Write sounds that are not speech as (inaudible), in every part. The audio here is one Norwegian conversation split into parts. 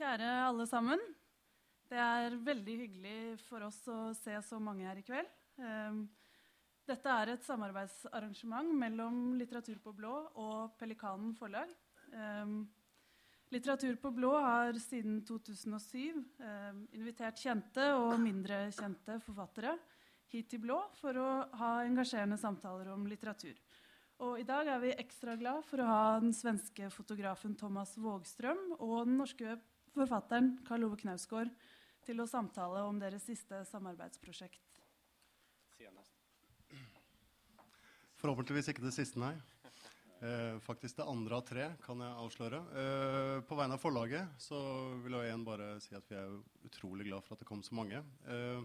Kjære alle sammen. Det er veldig hyggelig for oss å se så mange her i kveld. Ehm, dette er et samarbeidsarrangement mellom Litteratur på blå og Pelikanen forlag. Ehm, Litteratur på blå har siden 2007 ehm, invitert kjente og mindre kjente forfattere hit til blå for å ha engasjerende samtaler om litteratur. Og i dag er vi ekstra glad for å ha den svenske fotografen Thomas Vågstrøm og den norske forfatteren Karl Ove Knausgård til å samtale om deres siste samarbeidsprosjekt. Forhåpentligvis ikke det siste, nei. Eh, faktisk det andre av tre, kan jeg avsløre. Eh, på vegne av forlaget så vil jeg igjen bare si at vi er utrolig glad for at det kom så mange. Eh,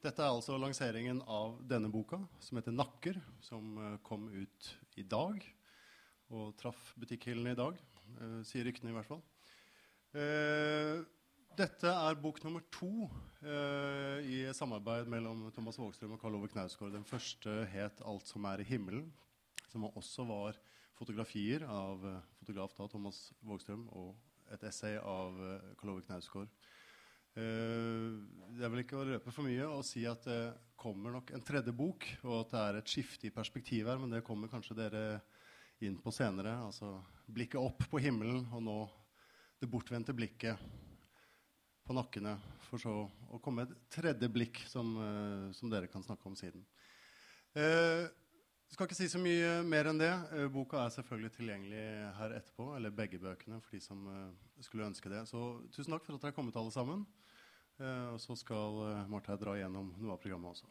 dette er altså lanseringen av denne boka, som heter 'Nakker', som eh, kom ut i dag. Og traff butikkhyllene i dag, eh, sier ryktene i hvert fall. Eh, dette er bok nummer to eh, i samarbeid mellom Thomas Vågstrøm og Karl Ove Knausgård. Den første het 'Alt som er i himmelen', som også var fotografier av eh, fotograf da, Thomas Vågstrøm og et essay av eh, Karl Ove Knausgård. Er vel ikke å røpe for mye å si at det kommer nok en tredje bok, og at det er et skifte i perspektiv her, men det kommer kanskje dere inn på senere. Altså blikket opp på himmelen, og nå det bortvendte blikket på nakkene, for så å komme et tredje blikk som, uh, som dere kan snakke om siden. Eh, skal ikke si så mye mer enn det. Uh, boka er selvfølgelig tilgjengelig her etterpå, eller begge bøkene for de som uh, skulle ønske det. Så tusen takk for at dere er kommet, alle sammen. Eh, og så skal uh, Marte dra igjennom noe av programmet også.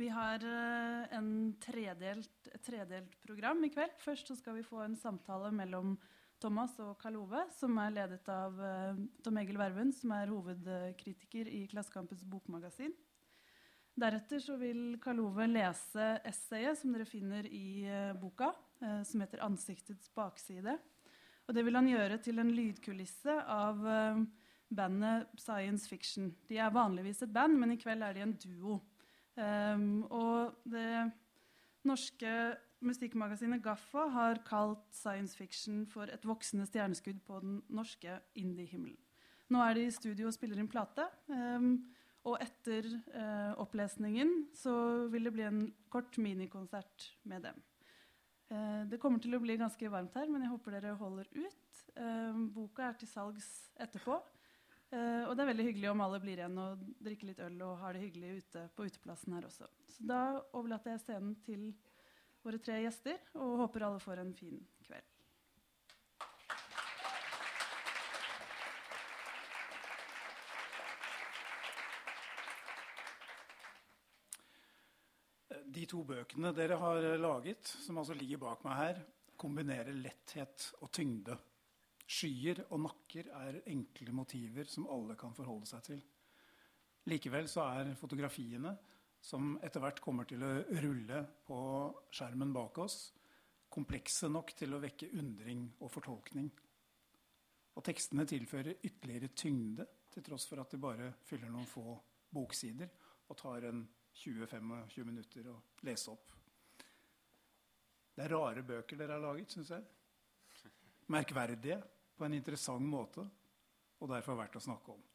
Vi har en tredelt, tredelt program i kveld. Først skal vi få en samtale mellom Thomas og Karl Ove, som er ledet av Tom Egil Verven, som er hovedkritiker i Klassekampens bokmagasin. Deretter vil Karl Ove lese essayet som dere finner i uh, boka, uh, som heter 'Ansiktets bakside'. Og det vil han gjøre til en lydkulisse av bandet Science Fiction. De er vanligvis et band, men i kveld er de en duo. Um, og det norske musikkmagasinet Gaffa har kalt science fiction for et voksende stjerneskudd på den norske indie-himmelen. Nå er de i studio og spiller inn plate. Um, og etter eh, opplesningen så vil det bli en kort minikonsert med dem. Eh, det kommer til å bli ganske varmt her, men jeg håper dere holder ut. Eh, boka er til salgs etterpå. Eh, og det er veldig hyggelig om alle blir igjen og drikker litt øl og har det hyggelig ute på uteplassen her også. Så da overlater jeg scenen til våre tre gjester og håper alle får en fin kveld. De to bøkene dere har laget, som altså ligger bak meg her, kombinerer letthet og tyngde. Skyer og nakker er enkle motiver som alle kan forholde seg til. Likevel så er fotografiene, som etter hvert kommer til å rulle på skjermen bak oss, komplekse nok til å vekke undring og fortolkning. Og tekstene tilfører ytterligere tyngde, til tross for at de bare fyller noen få boksider og tar en 20-25 minutter å lese opp. Det er rare bøker dere har laget, syns jeg. Merkverdige på en interessant måte, og derfor verdt å snakke om.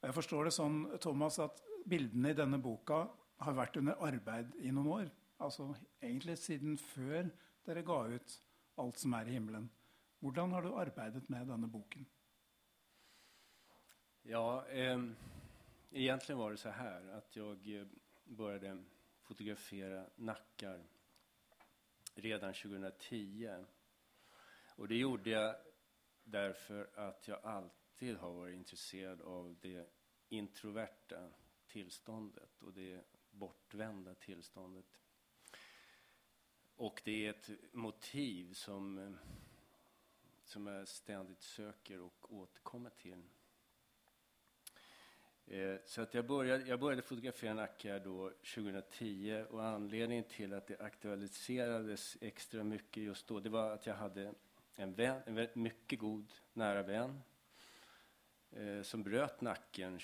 Og jeg forstår det sånn, Thomas, at bildene i denne boka har vært under arbeid i noen år. Altså egentlig siden før dere ga ut 'Alt som er i himmelen'. Hvordan har du arbeidet med denne boken? Ja, eh egentlig var det så her at jeg begynte började fotografera nackar redan 2010. Och det gjorde jeg därför at jeg alltid har vært intresserad av det introverta tillståndet och det bortvända tillståndet. Och det är ett motiv som, som jag ständigt söker och återkommer till. Eh, så att jag, började, jag började fotografera Nacka då 2010 och anledningen till att det aktualiserades extra mycket just då det var att jag hade en, vän, en mycket god nära vän eh, som bröt nacken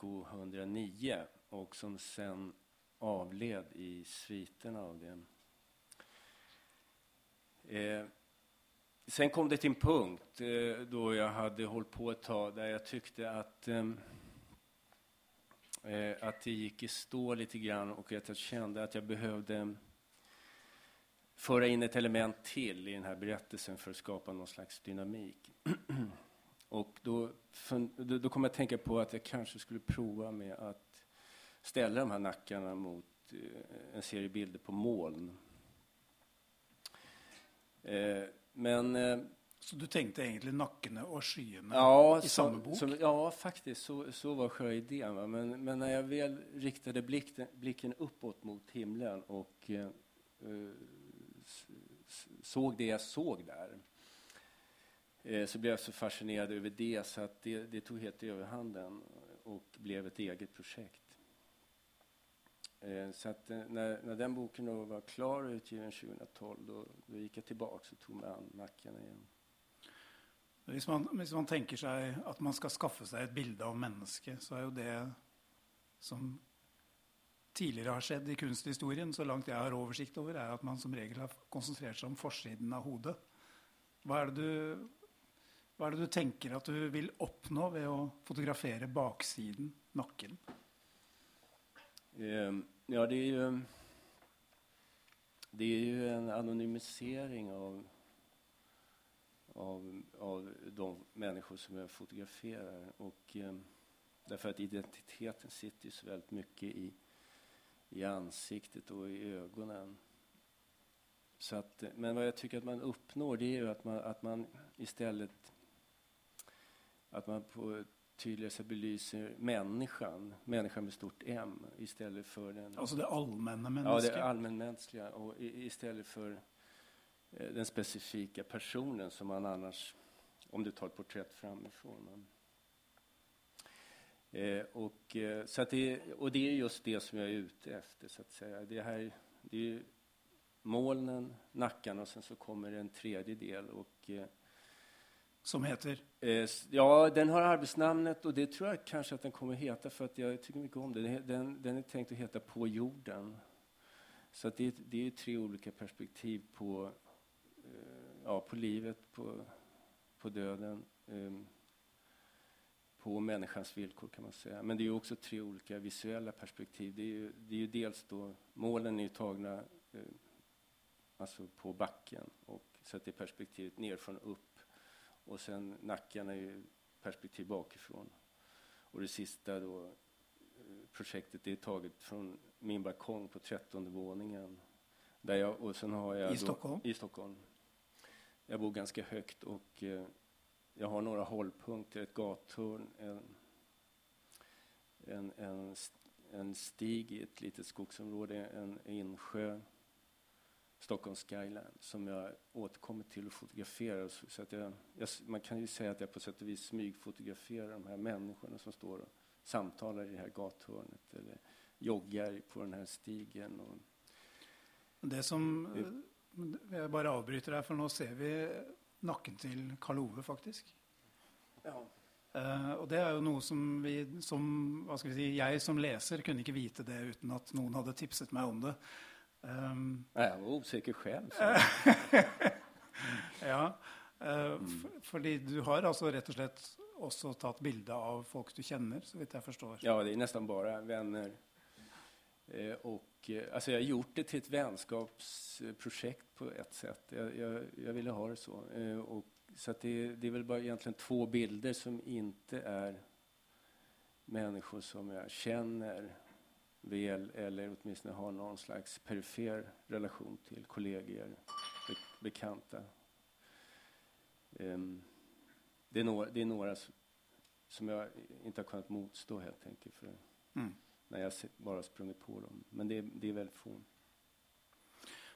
2009 och som sen avled i sviterna av det. Eh, sen kom det till en punkt eh, då jag hade hållit på ett tag där jag tyckte att, eh, eh, att det gick i stå lite grann och att jag kände att jag behövde föra in ett element till i den här berättelsen för att skapa någon slags dynamik. (clears throat) och då, då, då kom jag att tänka på att jag kanske skulle prova med att ställa de här nackarna mot en serie bilder på moln. Men eh, Så du tenkte egentlig nakkene og skyene ja, i samme bok? Som, ja, faktiskt. Så, så var själva idén. Va? Men, men när jag väl riktade blicken, blicken uppåt mot himlen och eh, såg det jag såg där eh, så blev jag så fascinerad över det så att det, det tog helt överhanden och blev ett eget projekt. Eh, så att eh, när, när den boken då var klar och utgiven 2012, då, då gick jag tillbaka och tog mig an nacken igen. Hvis man, hvis man, tenker seg at man skal skaffe seg et bilde av mennesket, så er jo det som tidligere har skjedd i kunsthistorien, så langt jeg har oversikt over, er at man som regel har konsentrert seg om forsiden av hodet. Hva er, du, hva er det du tenker at du vil oppnå ved å fotografere baksiden, nakken? Ehm, ja, det er jo det er jo en anonymisering av, av, av de människor som jag fotograferar. Och, eh, därför att identiteten sitter så väldigt mycket i, i ansiktet och i att, men vad jag tycker att man uppnår det är ju att man, att man istället att man på tydligare sätt belyser människan, människan med stort M, istället för den... Alltså det allmänna mänskliga? Ja, det allmänmänskliga. Och istället för eh, den specifika personen som man annars, om du tar ett porträtt framifrån. Men, eh, och, eh, så att det, och det är just det som jag är ute efter, så att säga. Det här, det är molnen, nackarna och sen så kommer en tredje del. Och, eh, som heter? Eh, ja, den har arbeidsnavnet, og det tror jeg kanskje at den kommer heta for jeg tykker mye om det. Den, den er tenkt å heta På jorden. Så det, det er tre olika perspektiv på, eh, ja, på livet, på, på döden, eh, på människans villkor kan man säga. Men det er også tre olika visuella perspektiv. Det er, det er dels då, målen er ju tagna altså på backen og så att det är perspektivet fra upp och sen nacken är ju perspektiv bakifrån. Och det sista då, projektet projektet är taget från min balkong på trettonde våningen. Där jag, och sen har jag I då, Stockholm? I Stockholm. Jag bor ganska högt och eh, jag har några hållpunkter, ett gathörn, en, en, en, en stig i ett litet skogsområde, en insjö Stockholms skyline som jag återkommer till och fotograferar. Så att jag, jag, man kan ju säga att jag på sätt och vis smygfotograferar de här människorna som står och samtalar i det här gathörnet eller joggar på den här stigen. Och, det som Jeg bare avbryter deg, for nå ser vi nakken til Karl Ove, faktisk. Ja. Uh, og det er jo noe som vi som hva skal vi si, Jeg som leser kunne ikke vite det uten at noen hadde tipset meg om det. Um, jeg var oppsikker sjel. (laughs) ja, uh, fordi du har altså rett og slett også tatt bilde av folk du kjenner, så vidt jeg forstår? Ja, det er nesten bare venner. Eh, og, eh, altså jeg har gjort det til et vennskapsprosjekt på ett sett. Jeg, jeg, jeg, ville ha det så. Eh, og, så det, det, er vel bare egentlig två bilder som ikke er mennesker som jeg känner väl eller åtminstone har någon slags perifer relation till kollegor, be bekanta. Um, det, är några, det är några som jag inte har kunnat motstå helt enkelt för mm. när jag bara sprungit på dem. Men det, det är väldigt få.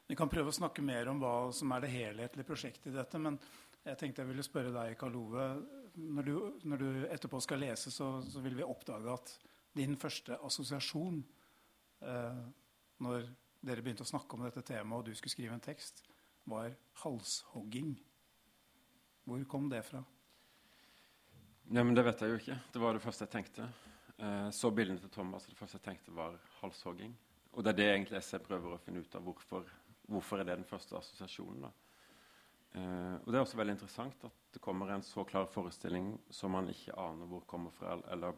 Vi kan prøve å snakke mer om hva som er det helhetlige prosjektet i dette. Men jeg tenkte jeg ville spørre deg, Karl Ove. Når du, når du etterpå skal lese, så, så vil vi oppdage at din første assosiasjon når dere begynte å snakke om dette temaet, og du skulle skrive en tekst, var halshogging. Hvor kom det fra? Ja, men Det vet jeg jo ikke. Det var det første jeg tenkte. Eh, så bildene til Thomas, og det første jeg tenkte, var halshogging. Og det er det egentlig jeg prøver å finne ut av. Hvorfor, hvorfor er det den første assosiasjonen? da? Uh, og Det er også veldig interessant at det kommer en så klar forestilling som man ikke aner hvor kommer fra, eller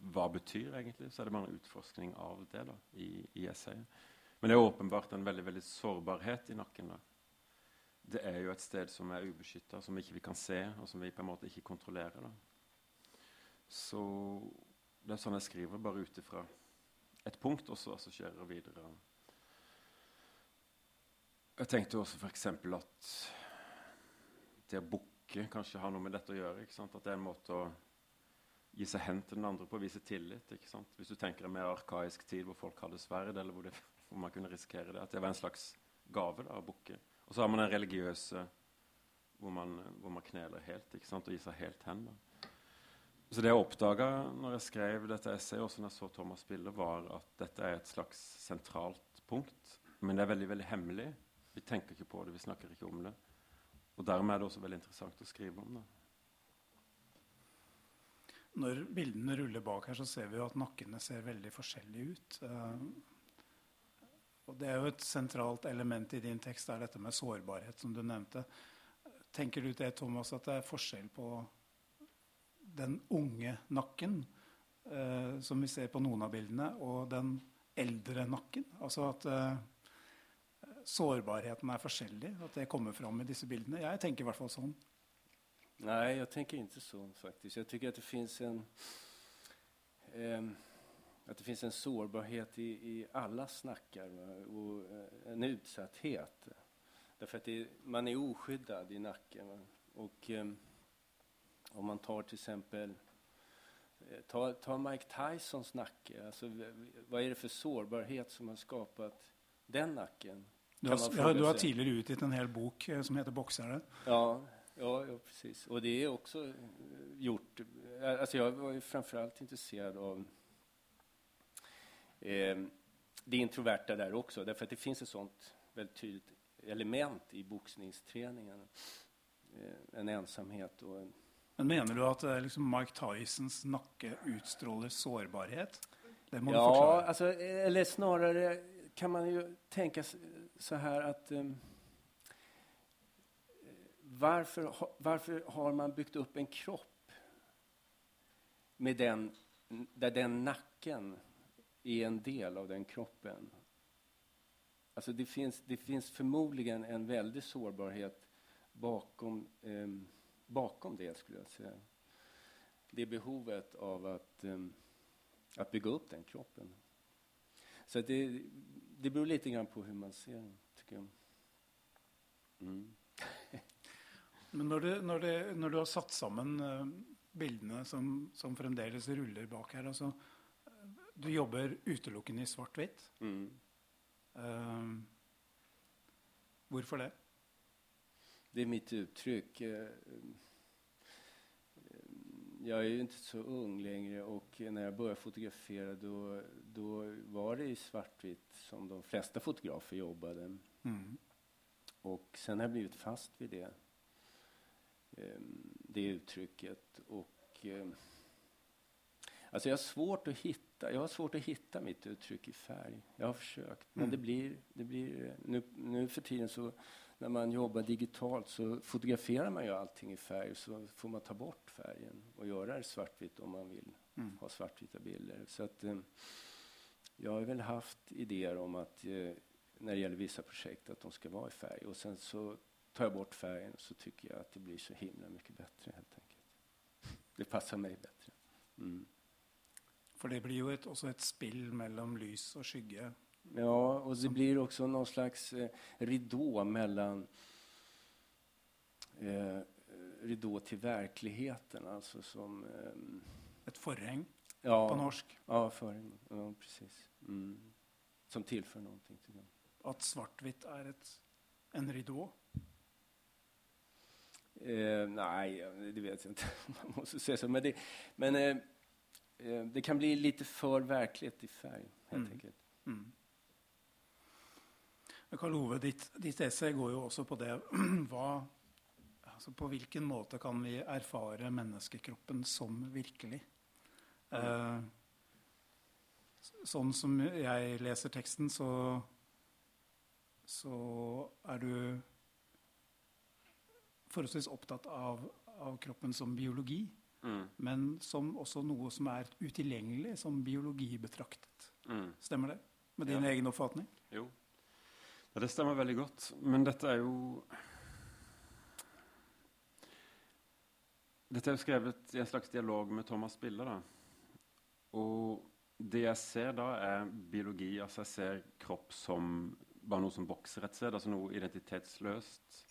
hva betyr egentlig. Så er det bare en utforskning av det da, i, i essayet. Men det er åpenbart en veldig veldig sårbarhet i nakken. da. Det er jo et sted som er ubeskytta, som ikke vi kan se, og som vi på en måte ikke kontrollerer. da. Så det er sånn jeg skriver, bare ut ifra et punkt, og så assosierer videre. Jeg tenkte også f.eks. at det å bukke kanskje har noe med dette å gjøre. ikke sant? At det er en måte å gi seg hen til den andre på, vise tillit. ikke sant? Hvis du tenker en mer arkaisk tid hvor folk hadde sverd, eller hvor, det, hvor, man kunne risikere det, at det var en slags gave da, å bukke. Og så har man den religiøse hvor man, hvor man kneler helt ikke sant? og gir seg helt hen. da. Så det jeg oppdaga når jeg skrev dette essayet, også når jeg så Thomas spille, var at dette er et slags sentralt punkt. Men det er veldig veldig hemmelig. Vi tenker ikke på det, vi snakker ikke om det. Og dermed er det også veldig interessant å skrive om det. Når bildene ruller bak her, så ser vi jo at nakkene ser veldig forskjellige ut. Uh, og det er jo et sentralt element i din tekst, er dette med sårbarhet, som du nevnte. Tenker du det, Thomas, at det er forskjell på den unge nakken, uh, som vi ser på noen av bildene, og den eldre nakken? Altså at uh, sårbarheten er forskjellig? At det kommer fram i disse bildene? Jeg tenker i hvert fall sånn. Nej, jag tänker inte så faktiskt. Jag tycker att det finns en eh, att det finns en sårbarhet i, i alla snackar va? och eh, en utsatthet. Därför att det, man är oskyddad i nacken. Va? Och eh, om man tar till exempel eh, Ta, ta Mike Tysons nacke. Alltså, vad är det för sårbarhet som har skapat den nacken? Du har, ja, du har tidligere utgitt en hel bok eh, som heter 'Boksere'. Ja, ja, ja, precis. Och det är också eh, gjort... Eh, alltså jag var ju framförallt intresserad av eh, det introverta där också. Därför att det finns ett sånt väldigt tydligt element i boxningsträningen. Eh, en ensamhet och en... Men mener du at liksom Mike Tysons nakke utstråler sårbarhet? Det må ja, du. Alltså, eller snarare kan man ju tänka så här att um, varför, varför har man byggt upp en kropp med den, där den nacken är en del av den kroppen? Alltså det, finns, det finns förmodligen en väldig sårbarhet bakom, eh, bakom det, skulle jag säga. Det behovet av att, eh, att bygga upp den kroppen. Så det, det beror lite grann på hur man ser den, tycker jag. Mm. (laughs) Men når du, når, det, når du, har satt sammen uh, bildene som, som, fremdeles ruller bak her altså, Du jobber utelukkende i svart-hvitt. Mm. Uh, hvorfor det? Det er mitt uttrykk Jeg jag är ju inte så ung längre och när jag började fotografera då, då var det i svartvitt som de flesta fotografer jobbade. Mm. Och sen har jag blivit fast vid det, det uttrycket. Och, ehm, alltså jag har svårt att hitta, jag har svårt att hitta mitt uttryck i färg. Jag har försökt, men mm. det blir, det blir nu, nu för tiden så när man jobbar digitalt så fotograferar man ju allting i färg så får man ta bort färgen och göra det svartvitt om man vill mm. ha svartvita bilder. Så att, eh, jag har väl haft idéer om att eh, när det gäller vissa projekt att de ska vara i färg och sen så tar jag bort färgen så tycker jag att det blir så himla mycket bättre helt enkelt. Det passar mig bättre. Mm. For det blir jo et, også et spill mellom lys og skygge Ja, och det blir också någon slags eh, ridå mellan eh, ridå till verkligheten, alltså som... Eh, Ett förhäng ja, på norsk? Ja, förhäng. Ja, precis. Mm. Som tillför någonting till At Att svartvitt är ett, en ridå? Eh, nej, det vet jag inte. (laughs) Man måste säga så. Men, det, men eh, eh, det kan bli lite för verkligt i färg, helt mm. enkelt. Mm. Karl Ove, ditt, ditt, essay går jo også på det (clears throat) hva, altså På hvilken måte kan vi erfare menneskekroppen som virkelig? Eh, sånn som jeg leser teksten, så, så er du forholdsvis opptatt av, av kroppen som biologi, Mm. men som også noe som er utilgjengelig som biologi betraktet. Mm. Stemmer det? Med din Ja. egen oppfatning? Jo. Ja, det stemmer veldig godt. Men dette er jo Dette er jo skrevet i en slags dialog med Thomas Bille. da. Og det jeg ser da, er biologi. Altså jeg ser kropp som bare noe som vokser et sted. Altså noe identitetsløst.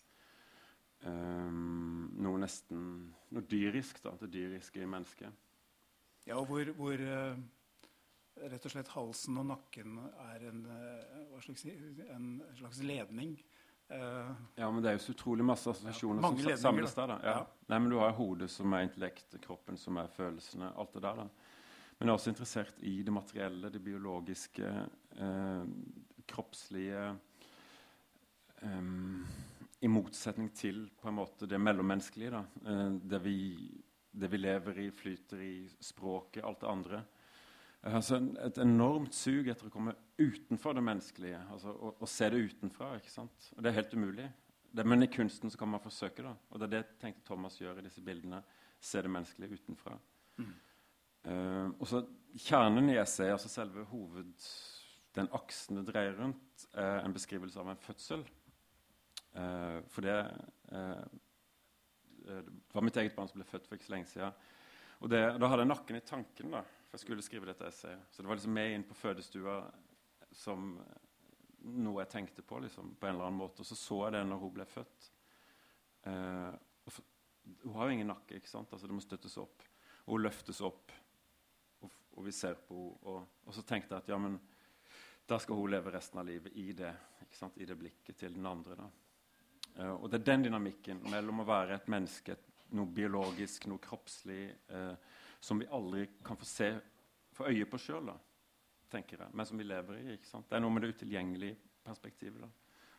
Ehm, noe nesten Noe dyrisk, da. Det dyriske i mennesket. Ja, og hvor, hvor eh, rett og slett halsen og nakken er en, eh, skal en slags ledning. Uh, Ja, men det er jo så utrolig masse assosiasjoner Ja, som samles der. da. Ja. Ja. Nei, men Du har hodet som er intellekt, kroppen som er følelsene, alt det der. da. Men jeg er også interessert i det materielle, det biologiske, eh, kroppslige em, I motsetning til på en måte det mellommenneskelige. da. Eh, det, vi, det vi lever i, flyter i, språket, alt det andre. Jeg har altså et enormt sug etter å komme utenfor det menneskelige. altså Å, å se det utenfra. ikke sant? Og Det er helt umulig. Det, men i kunsten så kan man forsøke. da, og Det er det jeg tenkte Thomas gjør i disse bildene. Se det menneskelige utenfra. Eh, og så Kjernen i essayet, altså selve hoved, den aksen det dreier rundt, er en beskrivelse av en fødsel. Eh, for det uh, det var mitt eget barn som ble født for ikke så lenge siden. Og det, da hadde jeg nakken i tanken, da, for jeg skulle skrive dette essayet. Så det var liksom med inn på fødestua som noe jeg tenkte på liksom, på en eller annen måte. Og så så jeg det når hun ble født. Uh, for, hun har jo ingen nakke, ikke sant? Altså, det må støttes opp. Og hun løftes opp, og, og vi ser på henne. Og, og så tenkte jeg at ja, men da skal hun leve resten av livet i det, ikke sant? i det blikket til den andre. da. Eh, og det er den dynamikken mellom å være et menneske, noe biologisk, noe kroppslig, eh, som vi aldri kan få se, få øye på sjøl, tenker jeg, men som vi lever i. ikke sant? Det er noe med det utilgjengelige perspektivet. da.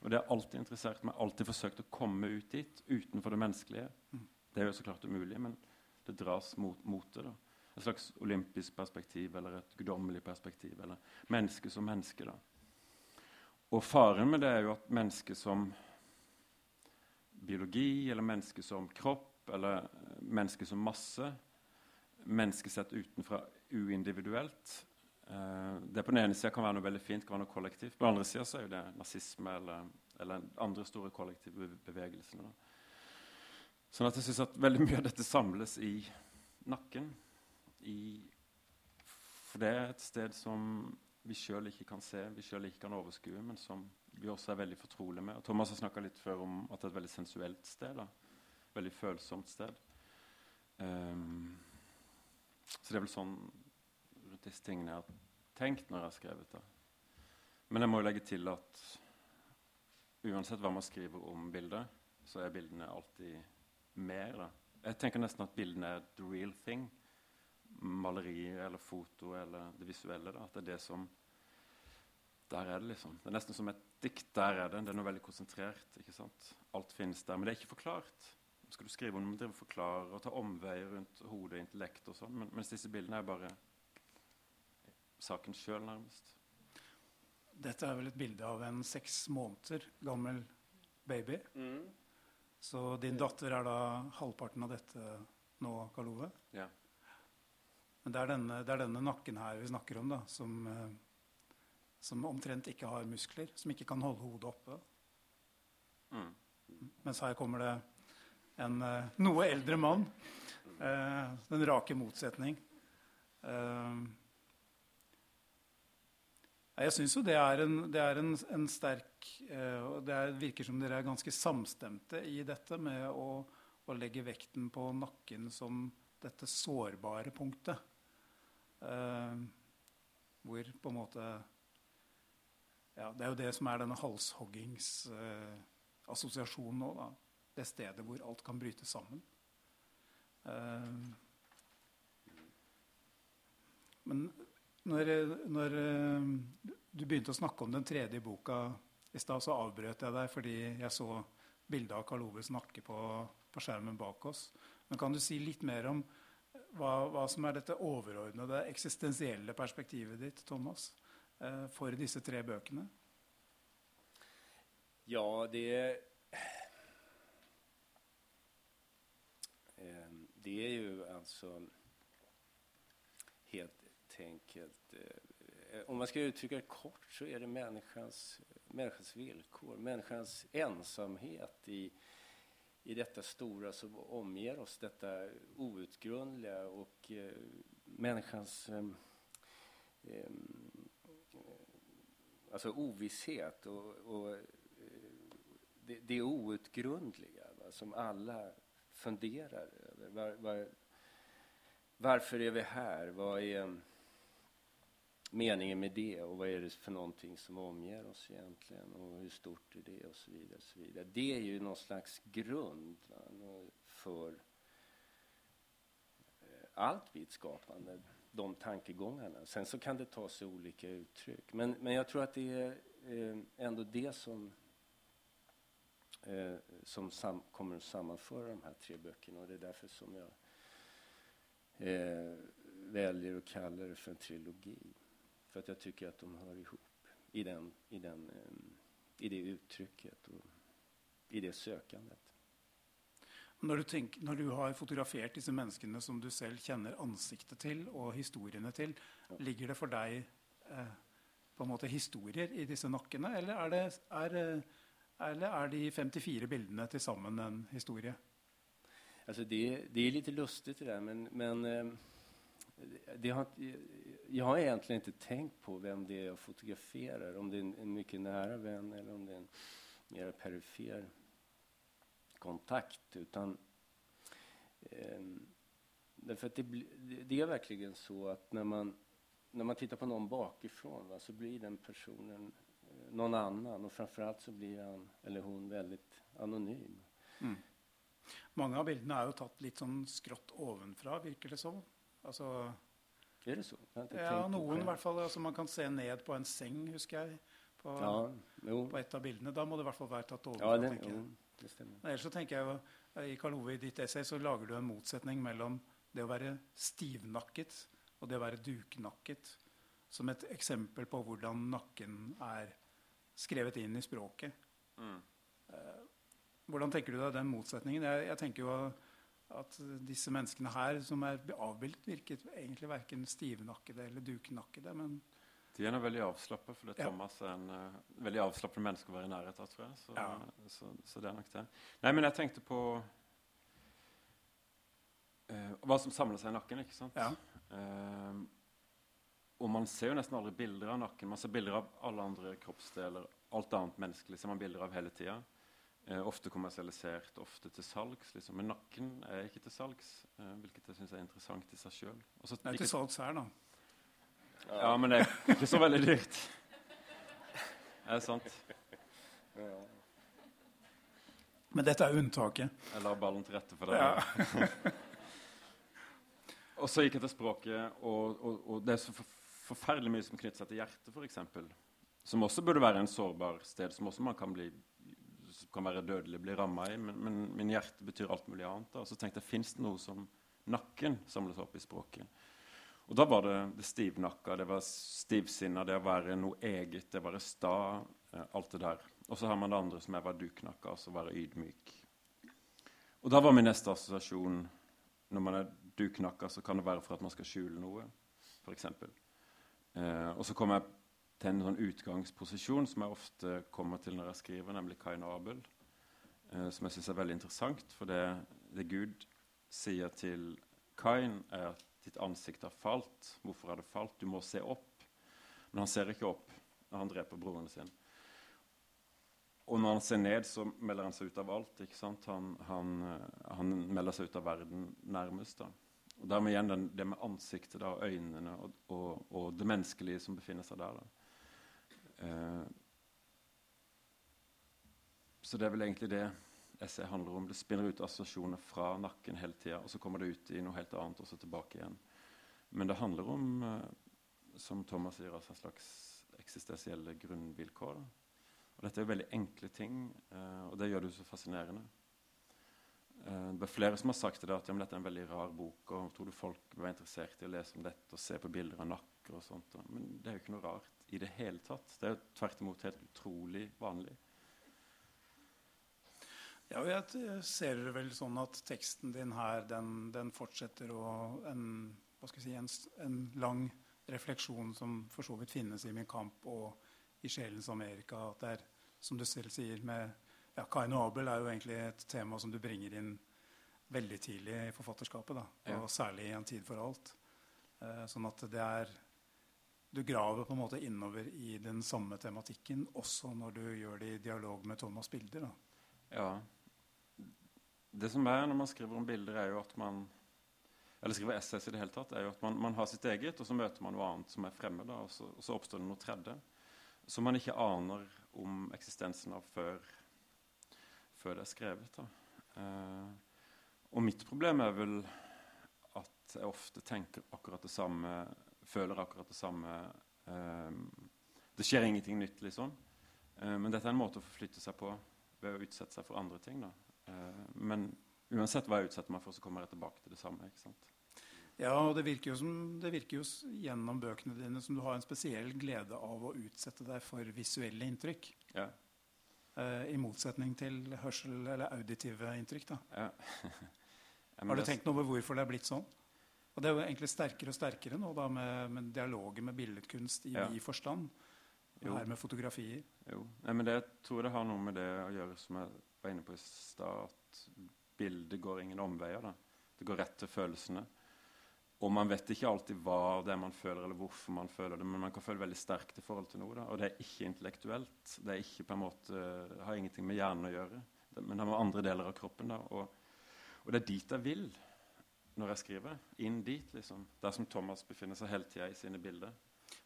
Og det har alltid interessert meg, alltid forsøkt å komme ut dit, utenfor det menneskelige. Det er jo så klart umulig, men det dras mot, mot det. da. Et slags olympisk perspektiv eller et guddommelig perspektiv. Eller menneske som menneske. da. Og faren med det er jo at mennesket som biologi, eller mennesket som kropp, eller eh, mennesket som masse, mennesket sett utenfra uindividuelt Uh, Det på den ene sida kan være noe veldig fint, kan være noe kollektivt. På den andre sida er det nazisme eller, eller andre store kollektive bevegelser. Sånn at jeg syns at veldig mye av dette samles i nakken. I, for det er et sted som vi sjøl ikke kan se, vi sjøl ikke kan overskue, men som vi også er veldig fortrolige med. Og Thomas har snakka litt før om at det er et veldig sensuelt sted. da. Veldig følsomt sted. Um, så det er vel sånn rundt disse tingene jeg har tenkt når jeg har skrevet det. Men jeg må jo legge til at uansett hva man skriver om bildet, så er bildene alltid mer. da. Jeg tenker nesten at bildene er the real thing. Malerier eller foto eller det visuelle. da, At det er det som Der er det, liksom. Det er nesten som et dikt. Der er det. Det er noe veldig konsentrert. ikke sant? Alt finnes der. Men det er ikke forklart. Skal du skrive om det, forklare og ta omveier rundt hodet intellekt og sånn. Men, mens disse bildene er bare saken sjøl, nærmest. Dette er vel et bilde av en seks måneder gammel baby. Så din datter er da halvparten av dette nå, Karl Ove? Ja. Men det er, denne, det er denne nakken her vi snakker om, da, som, eh, som omtrent ikke har muskler, som ikke kan holde hodet oppe. Mm. Mens her kommer det en eh, noe eldre mann. Eh, den rake motsetning. Eh, jeg syns jo det er en, det er en, en sterk eh, og Det er, virker som dere er ganske samstemte i dette med å, å legge vekten på nakken som dette sårbare punktet. Eh, hvor på en måte ja, Det er jo det som er denne halshoggingsassosiasjonen nå. Da. Det stedet hvor alt kan bryte sammen. Eh, men når, når eh, du begynte å snakke om den tredje boka i stad, så avbrøt jeg deg fordi jeg så bildet av Karl Ove snakke på, på skjermen bak oss. Men kan du si litt mer om hva, hva som er dette overordnede, eksistensielle perspektivet ditt, Thomas, for disse tre bøkene? Ja, det det er jo altså helt enkelt... Eh, om man skal uttrykke det kort så er det människans villkor, människans ensamhet i, i dette stora som omger oss, dette uutgrunnelige, og menneskens eh, eh, alltså ovisshet och, och eh, det, det outgrundliga va, som alla funderar över. Var, var, varför är vi här? Vad är meningen med det? Och vad är det för någonting som omger oss egentligen? Och hur stort är det? Och så vidare. Och så vidare. Det är ju någon slags grund va, för eh, allt vid skapande, de tankegångarna. Sen så kan det ta sig olika uttryck. Men, men jag tror att det är eh, ändå det som eh, som sam kommer att sammanföra de här tre böckerna. Och det är därför som jag eh, väljer att kalla det för en trilogi. För att jag tycker att de hör ihop i, den, i, den, eh, i det uttrycket och i det sökandet. Når du, tenker, når du, har fotografert disse menneskene som du selv kjenner ansiktet til og historiene til, ligger det for deg eh, på en måte historier i disse nakkene, eller er det, er, eh, eller er de 54 bildene til sammen en historie? Alltså det, det litt lustig til det men, men eh, det har, jeg har egentlig ikke tenkt på hvem det er jeg fotograferer. Om det er en, en mye nære venn, eller om det er en mer perifer kontakt. Utan, eh, därför att det, det, är verkligen så att när man, när man tittar på någon bakifrån va, så blir den personen någon annan. Och framförallt så blir han eller hon väldigt anonym. Mm. Mange av bildene er jo tatt litt sånn skrått ovenfra, virker det som. Altså, er det så? Ja, noen i hvert fall. Altså, man kan se ned på en seng, husker jeg. På, ja, på et av bildene. Da må det i hvert fall være tatt ovenfra. Ja, det, tenker jeg. Det stemmer. Ellers så tenker jeg jo, I Karl Ove, i ditt essay så lager du en motsetning mellom det å være stivnakket og det å være duknakket. Som et eksempel på hvordan nakken er skrevet inn i språket. Mm. Eh, hvordan tenker du deg den motsetningen? Jeg, jeg, tenker jo at disse menneskene her som er avbildet, virket egentlig verken stivnakkede eller duknakkede. men de er veldig avslappet, for ja. Thomas er en uh, veldig avslappet menneske å være i nærheten av. tror jeg. Så, ja. så, så, det er nok det. Nei, men jeg tenkte på uh, hva som samler seg i nakken. ikke sant? Ja. Uh, og man ser jo nesten aldri bilder av nakken. Man ser bilder av alle andre kroppsdeler. Alt annet menneskelig ser man bilder av hele tida. Ofte kommersialisert, ofte til salgs. Liksom. Men nakken er ikke til salgs, hvilket jeg syns er interessant i seg sjøl. Er til salgs her, da. Ja, men det er ikke så veldig dyrt. Er det sant? Men dette er unntaket. Jeg la ballen til rette for det. Ja. og så gikk jeg til språket, og, og, og det er så forferdelig mye som knytter seg til hjertet, f.eks. Som også burde være en sårbar sted, som også man kan, bli, kan være dødelig bli ramma i. Men, men, min hjerte betyr alt mulig annet. Da. Og så tenkte jeg fins det noe som nakken samles opp i språket. Og da var det det stivnakka, det var stivsinna, det å være noe eget, det å være sta. Eh, alt det der. Og så har man det andre som er å være duknakka, altså være ydmyk. Og da var min neste assosiasjon Når man er duknakka, så kan det være for at man skal skjule noe, f.eks. Eh, og så kom jeg til en sånn utgangsposisjon som jeg ofte kommer til når jeg skriver, nemlig Kain og Abel. Eh, som jeg syns er veldig interessant. For det, det, Gud sier til Kain, er at ditt ansikt har falt. Hvorfor har det falt? Du må se opp. Men han ser ikke opp når han dreper broren sin. Og når han ser ned, så melder han seg ut av alt. Han, han, eh, han, melder seg ut av verden nærmest. da. Og dermed igjen den, det med ansiktet da, og øynene og, og, og, det menneskelige som befinner seg der. Eh, så det er vel egentlig det essayet handler om. Det spinner ut assosiasjoner fra nakken hele tida, og så kommer det ut i noe helt annet, og så tilbake igjen. Men det handler om, eh, som Thomas sier, altså en slags eksistensielle grunnvilkår. Da. Og dette er veldig enkle ting, eh, og det gjør det jo så fascinerende. Uh, det er flere som har sagt til det at ja, dette er en veldig rar bok. og Tror du folk var interessert i å lese om dette og se på bilder av nakker? og sånt. Men det er jo ikke noe rart i det hele tatt. Det er jo tvert imot helt utrolig vanlig. Ja, jeg ser det vel sånn at teksten din her, den, den fortsetter å en, hva skal jeg si, en, en, lang refleksjon som for så vidt finnes i min kamp og i Sjelens Amerika. At det er, som du selv sier, med ja, Kain og Abel er jo egentlig et tema som du bringer inn veldig tidlig i forfatterskapet. Da, og ja. særlig i En tid for alt. Eh, sånn at det er Du graver på en måte innover i den samme tematikken også når du gjør det i dialog med Thomas Bilder. da. Ja, det som er når man skriver om bilder, er jo at man eller skriver essays i det hele tatt, er jo at man, man, har sitt eget, og så møter man noe annet som er fremmed. Og, og så oppstår det noe tredje som man ikke aner om eksistensen av før, før det er skrevet. Eh, og mitt problem er vel at jeg ofte tenker akkurat det samme, føler akkurat det samme. Eh, det skjer ingenting nytt, liksom. Eh, men dette er en måte å forflytte seg på ved å utsette seg for andre ting. da. Eh, men uansett hva jeg utsetter meg for, så kommer jeg tilbake til det samme. ikke sant? Ja, og det virker, som, det virker jo gjennom bøkene dine som du har en spesiell glede av å utsette deg for visuelle inntrykk. Ja. Uh, I motsetning til hørsel- eller auditive inntrykk. (laughs) Ja. har du tenkt noe over hvorfor det er blitt sånn? Og det er jo egentlig sterkere og sterkere nå da med, med dialoger med billedkunst i ja. vid forstand. Og her med fotografier. Jo, Nei, men det, jeg tror det har noe med det å gjøre som jeg var inne på i stad, at bildet går ingen omveier. Da. Det går rett til følelsene. Og man vet ikke alltid hva det er man føler, eller hvorfor man føler det, men man kan føle veldig sterkt i forhold til noe. Da. Og det er ikke intellektuelt. Det er ikke på en måte, har ingenting med hjernen å gjøre. Det, men det har med andre deler av kroppen. Da. Og, og, det er dit jeg vil når jeg skriver. Inn dit, liksom. Der som Thomas befinner seg hele tida i sine bilder.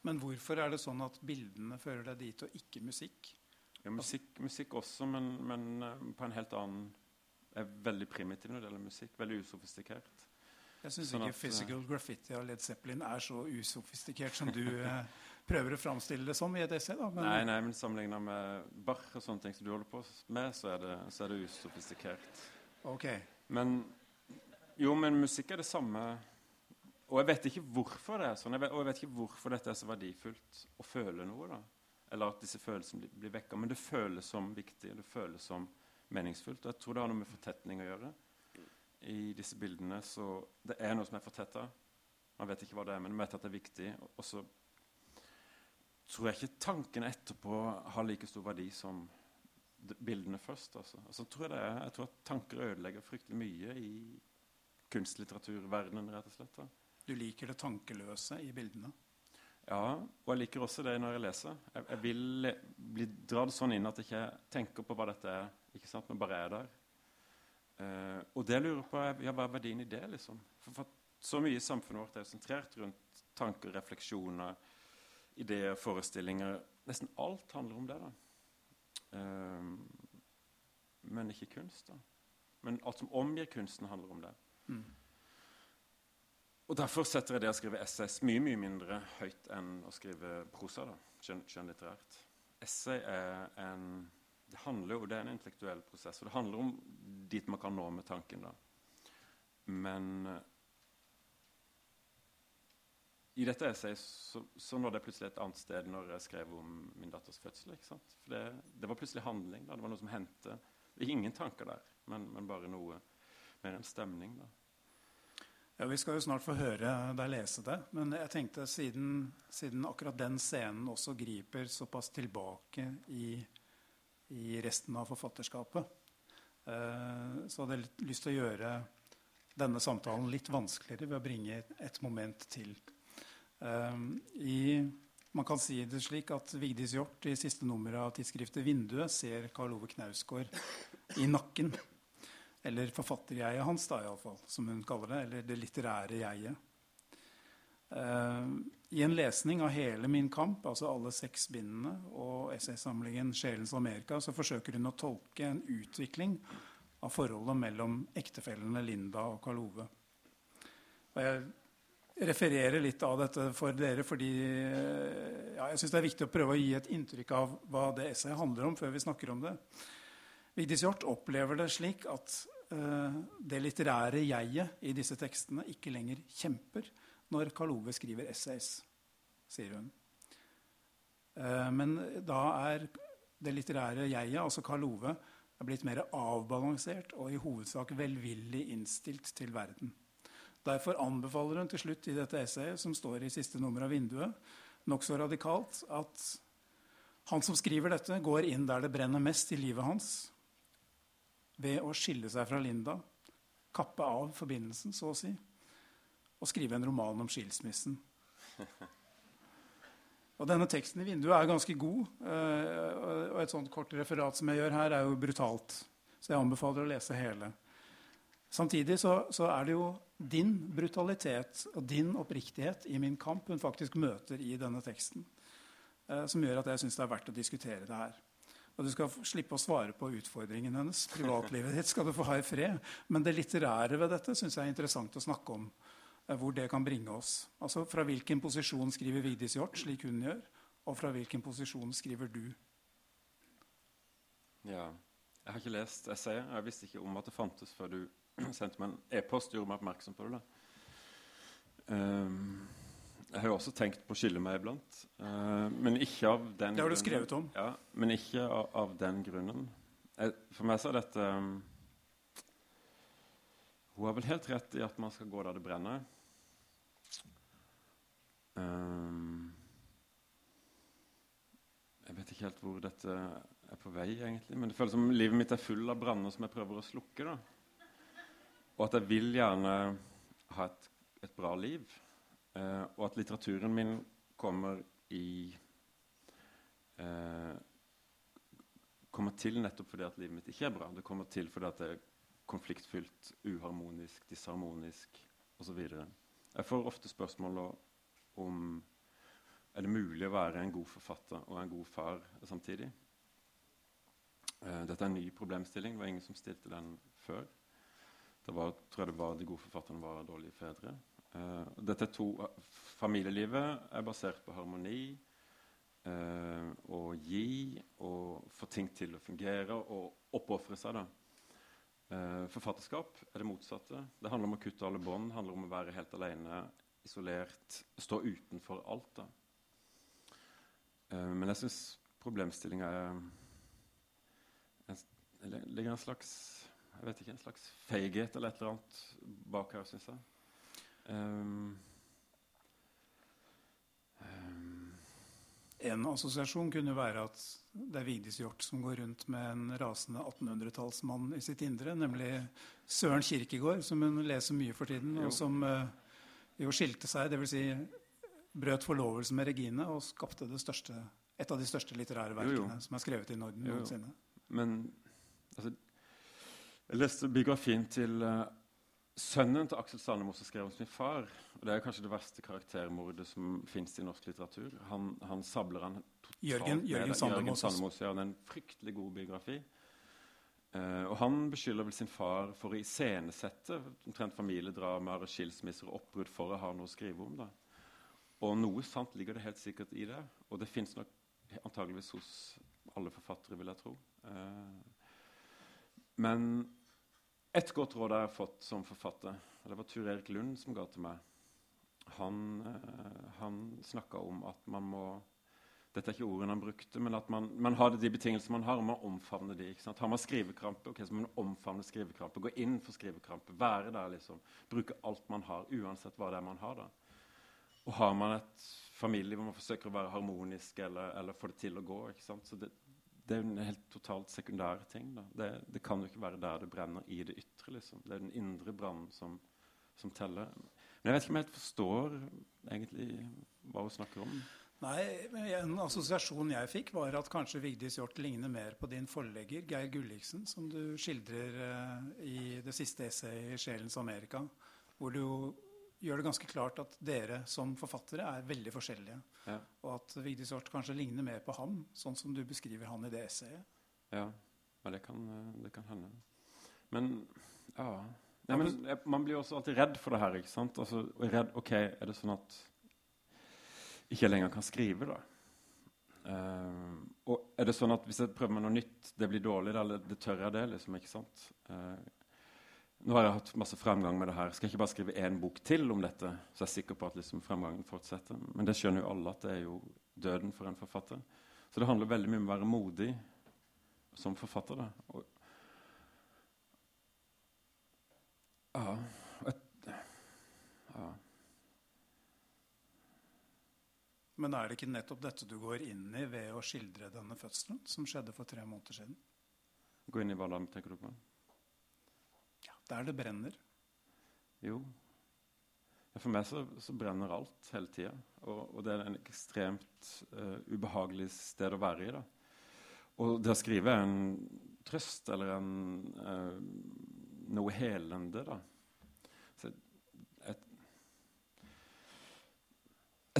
Men hvorfor er det sånn at bildene fører deg dit, og ikke musikk? Ja, musikk, musikk også, men, men, eh, på en helt annen er veldig primitiv når det gjelder musikk. Veldig usofistikert. Jeg syns sånn ikke at, Physical eh, Graffiti av Led Zeppelin er så usofistikert som du eh, prøver å framstille det som i et essay. Men, nei, nei, men sammenligna med Bach og sånne ting som du holder på med, så er det, så er det usofistikert. Ok. Men jo, men musikk er det samme. Og jeg vet ikke hvorfor det er sånn. Vet, og jeg vet ikke hvorfor dette er så verdifullt å føle noe. da eller at disse følelsene blir, blir vekka. Men det føles som viktig, det føles som meningsfullt. Og jeg tror det har noe med fortetning å gjøre. I disse bildene så Det er noe som er fortetta. Man vet ikke hva det er, men man vet at det er viktig. Og så tror jeg ikke tankene etterpå har like stor verdi som bildene først. Altså. Altså, tror jeg, det er, jeg tror at tanker ødelegger fryktelig mye i kunstlitteraturverdenen, rett og slett. Da. Du liker det tankeløse i bildene? Ja, og jeg liker også det når jeg leser. Jeg, jeg vil bli dratt sånn inn at jeg ikke tenker på hva dette er, ikke sant, men bare er der. Uh, og det lurer på ja, hva er verdien i det, liksom? For, for, så mye i samfunnet vårt er sentrert rundt tanker, refleksjoner, ideer, forestillinger. Nesten alt handler om det. da. Uh, men ikke kunst. da. Men alt som omgir kunsten, handler om det. Mm. Og Derfor setter jeg det å skrive essays mye mye mindre høyt enn å skrive prosa. da, Skjønnlitterært. Essay er en det handler jo, det er en intellektuell prosess, og det handler om dit man kan nå med tanken. da. Men uh, i dette essayet så, så nådde jeg plutselig et annet sted når jeg skrev om min datters fødsel. ikke sant? For det, det var plutselig handling. da, Det var noe som hendte. Ingen tanker der, men, men bare noe mer enn stemning. da. Ja, Vi skal jo snart få høre deg lese det. Men jeg tenkte siden, siden akkurat den scenen også griper såpass tilbake i, i resten av forfatterskapet, eh, så hadde jeg lyst til å gjøre denne samtalen litt vanskeligere ved å bringe et moment til. Eh, i, man kan si det slik at Vigdis Hjort i siste nummer av tidsskriftet 'Vinduet' ser Karl Ove Knausgård i nakken. Eller forfatterjeget hans, da, iallfall, som hun kaller det. Eller det litterære jeget. Uh, I en lesning av hele Min kamp, altså alle seks bindene, og essaysamlingen 'Sjelens Amerika', så forsøker hun å tolke en utvikling av forholdet mellom ektefellene Linda og Karl Ove. Og jeg refererer litt av dette for dere fordi eh, ja, jeg syns det er viktig å prøve å gi et inntrykk av hva det essayet handler om, før vi snakker om det. Vigdis Hjorth opplever det slik at uh, det litterære jeget i disse tekstene ikke lenger kjemper når Karl Ove skriver essays, sier hun. Uh, men da er det litterære jeget, altså Karl Ove, er blitt mer avbalansert og i hovedsak velvillig innstilt til verden. Derfor anbefaler hun til slutt i dette essayet, som står i siste nummer av Vinduet, nokså radikalt at han som skriver dette, går inn der det brenner mest i livet hans, ved å skille seg fra Linda, kappe av forbindelsen, så å si, og skrive en roman om skilsmissen. (laughs) Og denne teksten i vinduet er ganske god. Eh, og et sånt kort referat som jeg gjør her, er jo brutalt. Så jeg anbefaler å lese hele. Samtidig så, så er det jo din brutalitet og din oppriktighet i min kamp hun faktisk møter i denne teksten, eh, som gjør at jeg syns det er verdt å diskutere det her. Og Du skal slippe å svare på utfordringen hennes. Privatlivet ditt skal du få ha i fred. Men det litterære ved dette syns jeg er interessant å snakke om. Eh, hvor det kan bringe oss. Altså Fra hvilken posisjon skriver Vigdis Hjorth, slik hun gjør, og fra hvilken posisjon skriver du? Ja. Jeg har ikke lest essayet. Jeg visste ikke om at det fantes før du (clears throat) sendte meg en e-post gjorde meg oppmerksom på det. Um, jeg har jo også tenkt på å skille meg iblant, uh, men ikke av den Det har du skrevet om. Ja, men ikke av, av den grunnen. Jeg, for meg så er dette um, Hun har vel helt rett i at man skal gå der det brenner. Um, jeg vet ikke helt hvor dette er på vei, egentlig. Men det føles som livet mitt er full av branner som jeg prøver å slukke. da. Og at jeg vil gjerne ha et, et bra liv. Eh, og at litteraturen min kommer i eh, Kommer til nettopp fordi at livet mitt ikke er bra. Det kommer til fordi at det er konfliktfylt, uharmonisk, disharmonisk osv. Jeg får ofte spørsmål om er det mulig å være en god forfatter og en god far samtidig. Uh, dette er en ny problemstilling. Det var ingen som stilte den før. Det var, tror jeg det var de gode forfatterne var dårlige fedre. Uh, dette to, familielivet er basert på harmoni. Uh, gi og få ting til å fungere og oppofre seg. Uh, forfatterskap er det motsatte. Det handler om å kutte alle bånd. Handler om å være helt alene, isolert, stå utenfor alt. da. Uh, men jeg syns problemstillinga er ligger en slags jeg vet ikke, en slags feighet eller et eller annet bak her, syns jeg. Um, um, en assosiasjon kunne være at det er Vigdis Hjorth som går rundt med en rasende 1800-tallsmann i sitt indre, nemlig Søren Kirkegård, som hun leser mye for tiden, og som uh, jo skilte seg, dvs. Si, brøt forlovelse med Regine og skapte største, et av de største litterære verkene jo, jo. som er skrevet i Norden noensinne. Men altså, jeg leste biografien til uh, sønnen til Aksel Sandemo som skrev om sin far. og Det er kanskje det verste karaktermordet som fins i norsk litteratur. Han, han sabler han totalt Jørgen, Jørgen Sandemo. Jørgen Sandemo ja, en fryktelig god biografi. Uh, og Han beskylder vel sin far for å iscenesette omtrent familiedramaer, skilsmisser og oppbrudd for å ha noe å skrive om. da. Og noe sant ligger det helt sikkert i det. Og det fins nok antageligvis hos alle forfattere, vil jeg tro. Uh, men et godt råd jeg har fått som forfatter, det var Tur Erik Lund som ga til meg. Han, uh, han snakka om at man må dette er ikke ordene han brukte, men at man, man har de betingelsene man har, og man omfavner de. Har man skrivekrampe, okay, så må man omfavne skrivekrampe. Gå inn for skrivekrampe. Være der, liksom. Bruke alt man har, uansett hva det er man har. da. Og har man et familie hvor man forsøker å være harmonisk eller, eller få det til å gå ikke sant? Så det, det er en helt totalt sekundær ting. Det, det, kan jo ikke være der det brenner i det ytre. liksom. Det er den indre brannen som, som teller. Men jeg vet ikke om jeg helt forstår egentlig hva hun snakker om. Nei, En assosiasjon jeg fikk, var at kanskje Vigdis Hjorth ligner mer på din forlegger Geir Gulliksen, som du skildrer uh, i det siste essayet i 'Sjelens Amerika', hvor du gjør det ganske klart at dere som forfattere er veldig forskjellige. Ja. Og at Vigdis Hjorth kanskje ligner mer på ham, sånn som du beskriver han i det essayet. Ja, ja det, kan, det, kan, hende. Men ja ja men Man blir også alltid redd for det her. ikke sant? Altså, redd, ok, Er det sånn at ikke lenger kan skrive. da. Uh, og er det sånn at Hvis jeg prøver med noe nytt, det blir dårlig, eller det tør jeg det? liksom, ikke sant? Uh, nå har jeg hatt masse fremgang med det her. Skal jeg ikke bare skrive én bok til om dette? Så jeg er sikker på at liksom fremgangen fortsetter. Men det skjønner jo alle at det er jo døden for en forfatter. Så det handler veldig mye om å være modig som forfatter. da. Og, ja, ja. Men er det ikke nettopp dette du går inn i ved å skildre denne fødselen som skjedde for tre måneder siden? Gå inn i hva da, tenker du på? Der det brenner. Jo. For meg så, så, brenner alt hele tida. Og, og, det er en ekstremt uh, ubehagelig sted å være i. da. Og det å skrive er en trøst eller en, uh, noe helende. da. Så et,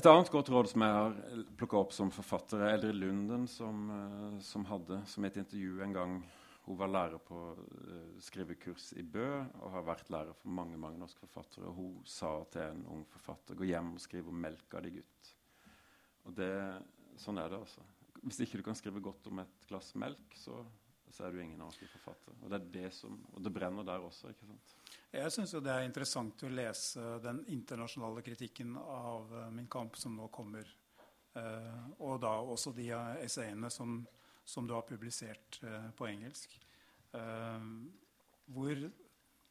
et annet godt råd som jeg har plukka opp som forfatter, er Eldrid Lunden, som, uh, som hadde som et intervju en gang hun var lærer på uh, skrivekurs i Bø og har vært lærer for mange mange norske forfattere. Og hun sa til en ung forfatter gå hjem og skriv om melka di, gutt. Og det, sånn er det, altså. Hvis ikke du kan skrive godt om et glass melk, så, så er du ingen ordentlig forfatter. Og det det som, og det brenner der også. ikke sant? Jeg syns det er interessant å lese den internasjonale kritikken av uh, Min kamp som nå kommer. Uh, og da også de essayene som som du har publisert uh, på engelsk. Uh, hvor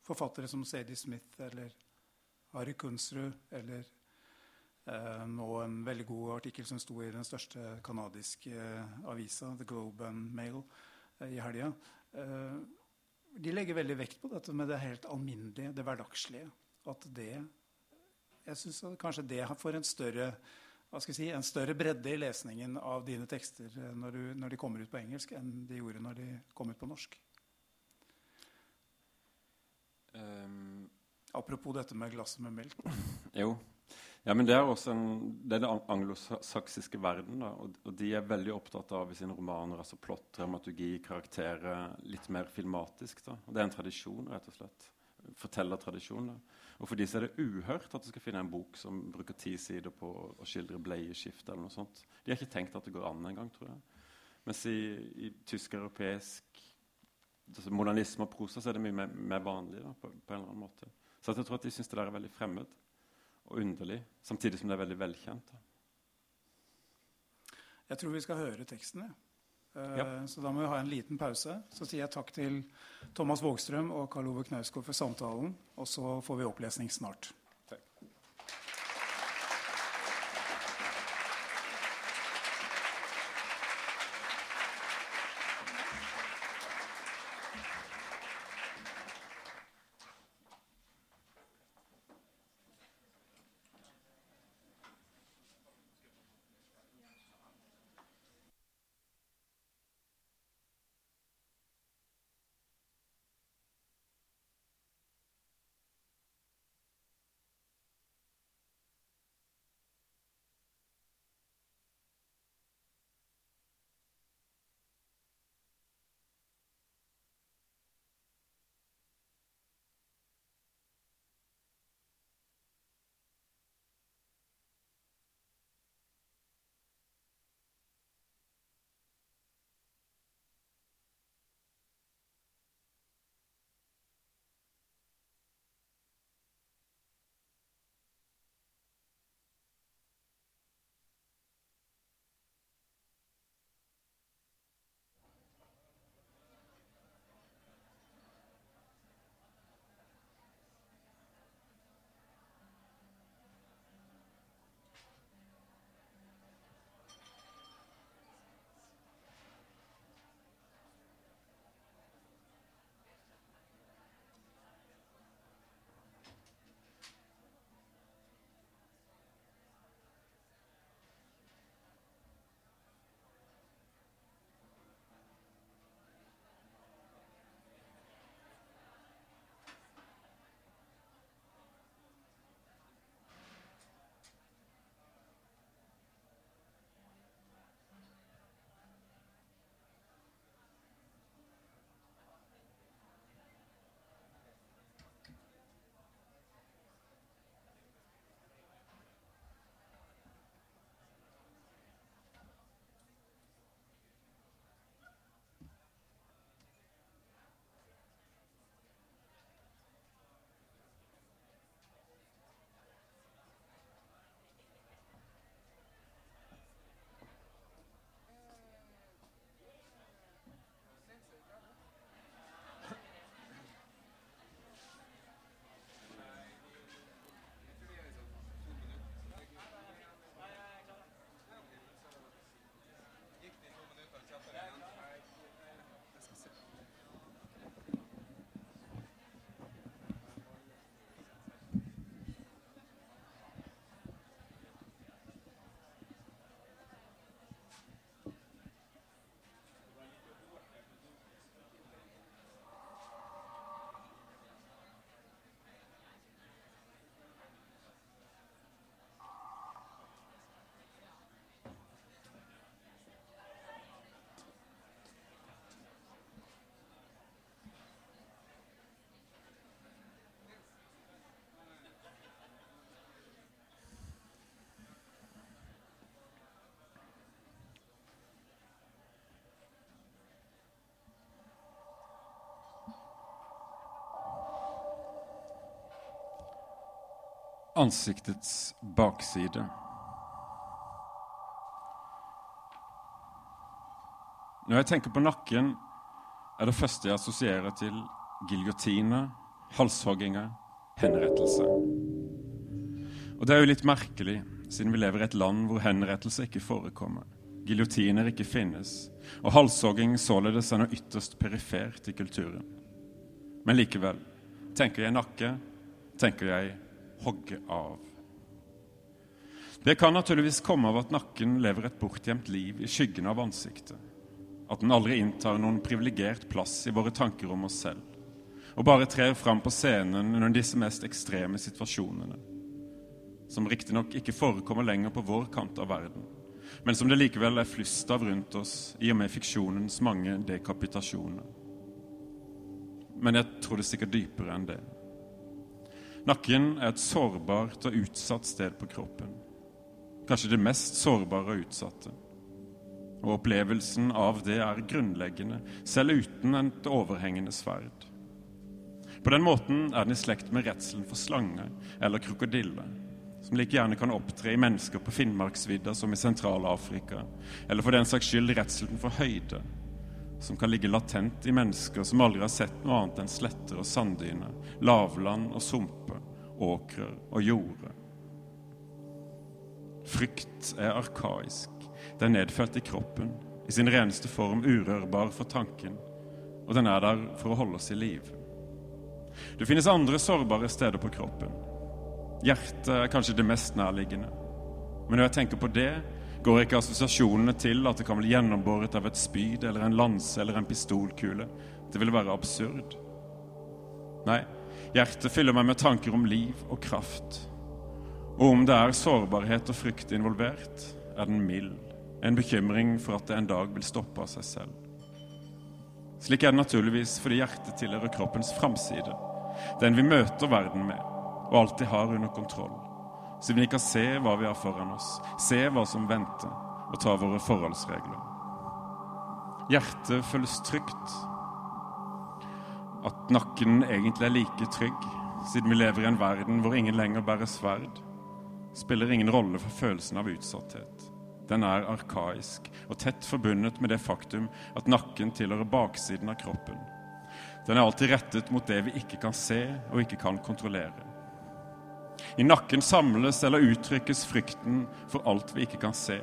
forfattere som Sadie Smith eller Harry Kunstrud eller uh, nå en veldig god artikkel som sto i den største canadiske avisa, The Globe and Mail, i helga, de legger veldig vekt på dette med det helt alminnelige, det hverdagslige. At det Jeg syns kanskje det får en større si, en større bredde i lesningen av dine tekster eh, når, du, når, de kommer ut på engelsk, enn de gjorde når de kom ut på norsk? Um, Apropos dette med glasset med melk. (laughs) Jo. Ja, men Det er også en, det er den anglosaksiske verden. Da, og, og, de er veldig opptatt av i sine romaner altså plott, dramaturgi, karakterer litt mer filmatisk. Da. Og Det er en tradisjon, rett og slett. Fortellertradisjon. da. Og for disse er det uhørt at du skal finne en bok som bruker ti sider på å skildre bleieskift. eller noe sånt. De har ikke tenkt at det går an engang, tror jeg. Mens i, i tysk-europeisk altså modernisme og prosa så er det mye mer, mer vanlig. Da, på, på, en eller annen måte. Så jeg tror at de syns det der er veldig fremmed og underlig, samtidig som det er veldig velkjent. Da. Jeg tror vi skal høre teksten. Ja. Eh. Så da må vi ha en liten pause. Så sier jeg takk til Thomas Vågstrøm og Karl Ove Knausgård for samtalen. Og så får vi opplesning snart. Ansiktets bakside. Når jeg tenker på nakken, er det første jeg assosierer til giljotine, halshogginger, henrettelse. Og det er jo litt merkelig, siden vi lever i et land hvor henrettelse ikke forekommer, giljotiner ikke finnes, og halshogging således er noe ytterst perifert i kulturen. Men likevel, tenker jeg nakke, tenker jeg hogge av. Det kan naturligvis komme av at nakken lever et bortgjemt liv i skyggen av ansiktet. At den aldri inntar noen privilegert plass i våre tanker om oss selv, og bare trer fram på scenen under disse mest ekstreme situasjonene, som riktignok ikke forekommer lenger på vår kant av verden, men som det likevel er flust av rundt oss i og med fiksjonens mange dekapitasjoner. Men jeg tror det stikker dypere enn det. Nakken er et sårbart og utsatt sted på kroppen. Kanskje det mest sårbare og utsatte. Og opplevelsen av det er grunnleggende, selv uten et overhengende sverd. På den måten er den i slekt med redselen for slange eller krokodille, som like gjerne kan opptre i mennesker på Finnmarksvidda som i Sentral-Afrika, eller for den saks skyld redselen for høyde, som kan ligge latent i mennesker som aldri har sett noe annet enn sletter og sanddyner, lavland og sumper, åkrer og jorder. Frykt er arkaisk. Det er nedfelt i kroppen, i sin reneste form urørbar for tanken, og den er der for å holde oss i liv. Det finnes andre sårbare steder på kroppen. Hjertet er kanskje det mest nærliggende. Men når jeg tenker på det, går ikke assosiasjonene til at det kan bli gjennombåret av et spyd eller en lanse eller en pistolkule. Det ville være absurd. Nei, hjertet fyller meg med tanker om liv og kraft. Og om det er sårbarhet og frykt involvert, er den mild. En bekymring for at det en dag vil stoppe av seg selv. Slik er det naturligvis fordi hjertet tilhører kroppens framside. Den vi møter verden med, og alltid har under kontroll. Så vi kan se hva vi har foran oss, se hva som venter, og ta våre forholdsregler. Hjertet føles trygt. At nakken egentlig er like trygg, siden vi lever i en verden hvor ingen lenger bærer sverd, spiller ingen rolle for følelsen av utsatthet. Den er arkaisk og tett forbundet med det faktum at nakken tilhører baksiden av kroppen. Den er alltid rettet mot det vi ikke kan se og ikke kan kontrollere. I nakken samles eller uttrykkes frykten for alt vi ikke kan se.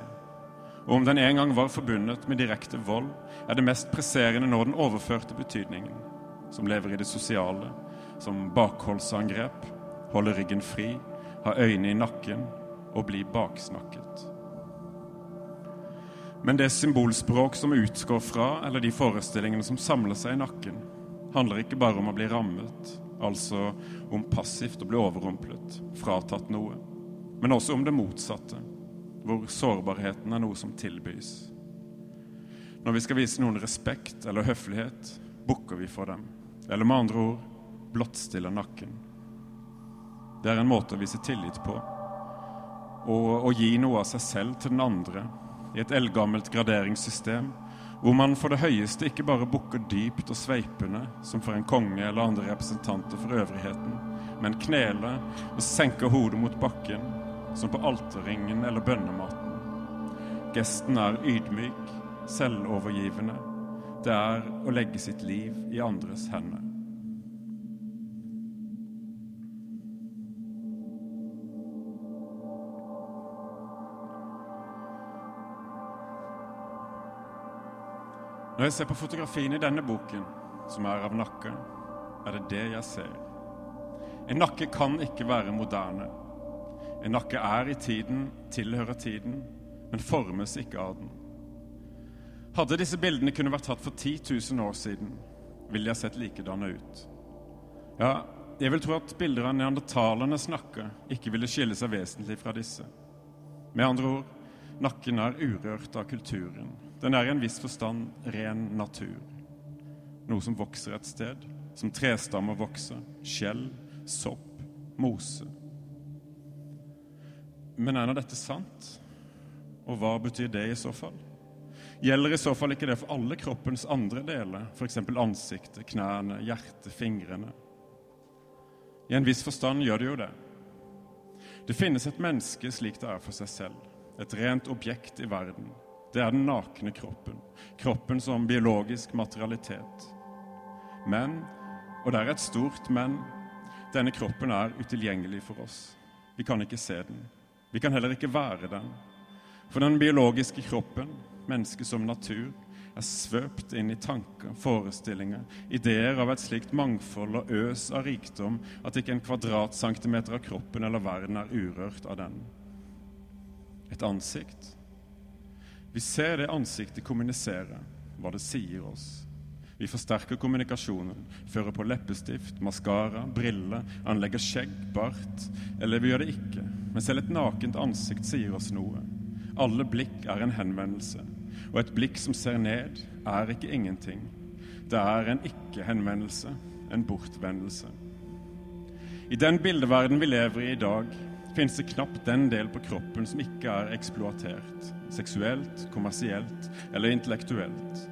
Og om den en gang var forbundet med direkte vold, er det mest presserende nå den overførte betydningen, som lever i det sosiale, som bakholdsangrep, holder ryggen fri, har øyne i nakken og blir baksnakket. Men det symbolspråk som utgår fra, eller de forestillingene som samler seg i nakken, handler ikke bare om å bli rammet, altså om passivt å bli overrumplet, fratatt noe, men også om det motsatte, hvor sårbarheten er noe som tilbys. Når vi skal vise noen respekt eller høflighet, bukker vi for dem, eller med andre ord blottstiller nakken. Det er en måte å vise tillit på, og å gi noe av seg selv til den andre i et eldgammelt graderingssystem, hvor man for det høyeste ikke bare bukker dypt og sveipende, som for en konge eller andre representanter for øvrigheten, men kneler og senker hodet mot bakken, som på alterringen eller bønnematen. Gesten er ydmyk, selvovergivende. Det er å legge sitt liv i andres hender. Når jeg ser på fotografiene i denne boken, som er av nakke, er det det jeg ser. En nakke kan ikke være moderne. En nakke er i tiden, tilhører tiden, men formes ikke av den. Hadde disse bildene kunne vært tatt for 10 000 år siden, ville de ha sett likedanne ut. Ja, jeg vil tro at bilder av neandertalernes nakke ikke ville skille seg vesentlig fra disse. Med andre ord, nakken er urørt av kulturen, den er i en viss forstand ren natur. Noe som vokser et sted, som trestammer vokser, skjell, sopp, mose. Men er nå dette sant? Og hva betyr det i så fall? Gjelder i så fall ikke det for alle kroppens andre deler, f.eks. ansiktet, knærne, hjertet, fingrene? I en viss forstand gjør det jo det. Det finnes et menneske slik det er for seg selv, et rent objekt i verden. Det er den nakne kroppen, kroppen som biologisk materialitet. Men, og det er et stort men, denne kroppen er utilgjengelig for oss. Vi kan ikke se den. Vi kan heller ikke være den. For den biologiske kroppen, mennesket som natur, er svøpt inn i tanker, forestillinger, ideer av et slikt mangfold og øs av rikdom at ikke en kvadratcentimeter av kroppen eller verden er urørt av den. Et ansikt. Vi ser det ansiktet kommunisere, hva det sier oss. Vi forsterker kommunikasjonen, fører på leppestift, maskara, briller, anlegger skjegg, bart, eller vi gjør det ikke. Men selv et nakent ansikt sier oss noe. Alle blikk er en henvendelse. Og et blikk som ser ned, er ikke ingenting. Det er en ikke-henvendelse, en bortvendelse. I den bildeverden vi lever i i dag, finnes det knapt den del på kroppen som ikke er eksploatert. Seksuelt, kommersielt eller intellektuelt.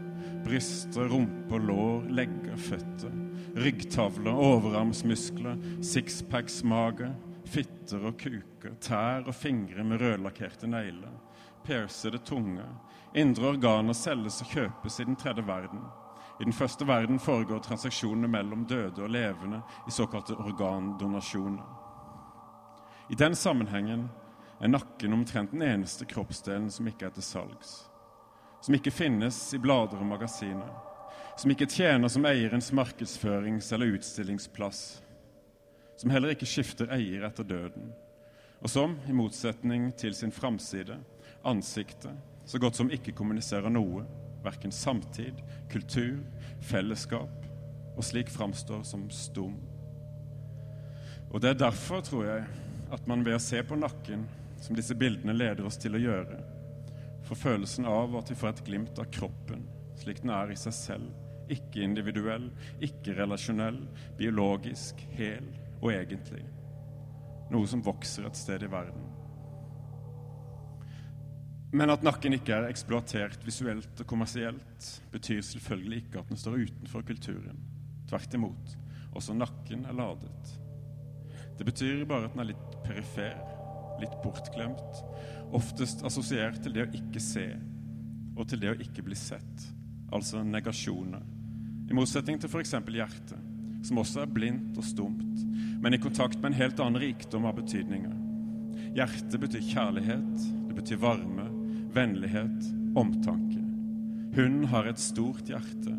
Bryster, rumper, lår, legger, føtter. Ryggtavler, overarmsmuskler, sixpacks-mage, fitter og kuker, tær og fingre med rødlakkerte negler piercede tunge. Indre organer selges og kjøpes i den tredje verden. I den første verden foregår transaksjonene mellom døde og levende i såkalte organdonasjoner. I den sammenhengen er nakken omtrent den eneste kroppsdelen som ikke er til salgs. Som ikke finnes i blader og magasiner. Som ikke tjener som eierens markedsførings- eller utstillingsplass. Som heller ikke skifter eier etter døden. Og som, i motsetning til sin framside, ansiktet, så godt som ikke kommuniserer noe, verken samtid, kultur, fellesskap, og slik framstår som stum. Og Det er derfor, tror jeg, at man ved å se på nakken, som disse bildene leder oss til å gjøre, får følelsen av at vi får et glimt av kroppen slik den er i seg selv, ikke individuell, ikke relasjonell, biologisk, hel og egentlig. Noe som vokser et sted i verden. Men at nakken ikke er eksploatert visuelt og kommersielt, betyr selvfølgelig ikke at den står utenfor kulturen. Tvert imot. Også nakken er ladet. Det betyr bare at den er litt perifer, litt bortglemt, oftest assosiert til det å ikke se og til det å ikke bli sett, altså negasjoner. I motsetning til f.eks. hjertet, som også er blindt og stumt, men i kontakt med en helt annen rikdom av betydninger. Hjertet betyr kjærlighet, det betyr varme, vennlighet, omtanke. Hun har et stort hjerte.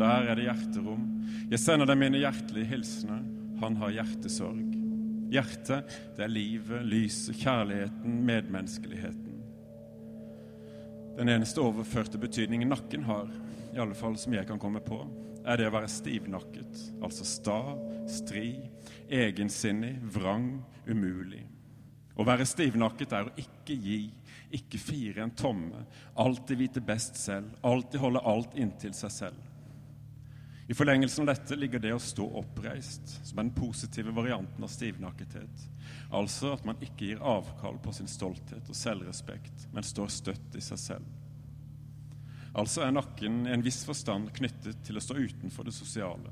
Der er det hjerterom. Jeg sender deg mine hjertelige hilsener. Han har hjertesorg. Hjertet, det er livet, lyset, kjærligheten, medmenneskeligheten. Den eneste overførte betydningen nakken har, i alle fall som jeg kan komme på, er det å være stivnakket, altså sta, stri, egensinnig, vrang, umulig. Å være stivnakket er å ikke gi, ikke fire en tomme, alltid vite best selv, alltid holde alt inntil seg selv. I forlengelsen av dette ligger det å stå oppreist, som er den positive varianten av stivnakkethet. Altså at man ikke gir avkall på sin stolthet og selvrespekt, men står støtt i seg selv. Altså er nakken i en viss forstand knyttet til å stå utenfor det sosiale.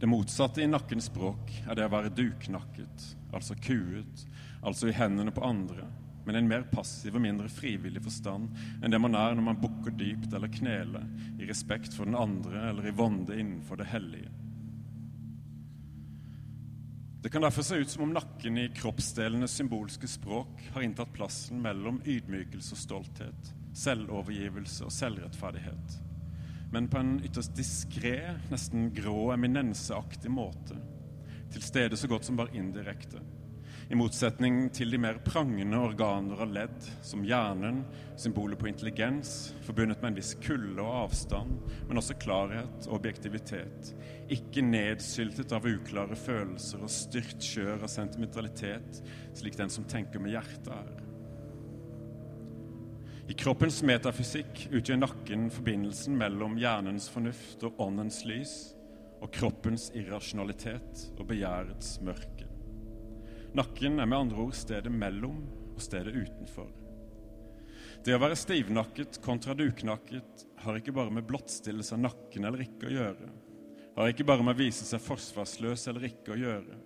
Det motsatte i nakkens språk er det å være duknakket, altså kuet, altså i hendene på andre, men en mer passiv og mindre frivillig forstand enn det man er når man bukker dypt eller kneler i respekt for den andre eller i vonde innenfor det hellige. Det kan derfor se ut som om nakken i kroppsdelenes symbolske språk har inntatt plassen mellom ydmykelse og stolthet, selvovergivelse og selvrettferdighet men på en ytterst diskré, nesten grå, eminenseaktig måte. Til stede så godt som bare indirekte. I motsetning til de mer prangende organer og ledd, som hjernen, symbolet på intelligens, forbundet med en viss kulde og avstand, men også klarhet og objektivitet. Ikke nedsyltet av uklare følelser og styrt skjør av sentimentalitet, slik den som tenker med hjertet er. I kroppens metafysikk utgjør nakken forbindelsen mellom hjernens fornuft og åndens lys, og kroppens irrasjonalitet og begjærets mørke. Nakken er med andre ord stedet mellom og stedet utenfor. Det å være stivnakket kontra duknakket har ikke bare med blottstillelse av nakken eller ikke å gjøre, har ikke bare med å vise seg forsvarsløs eller ikke å gjøre.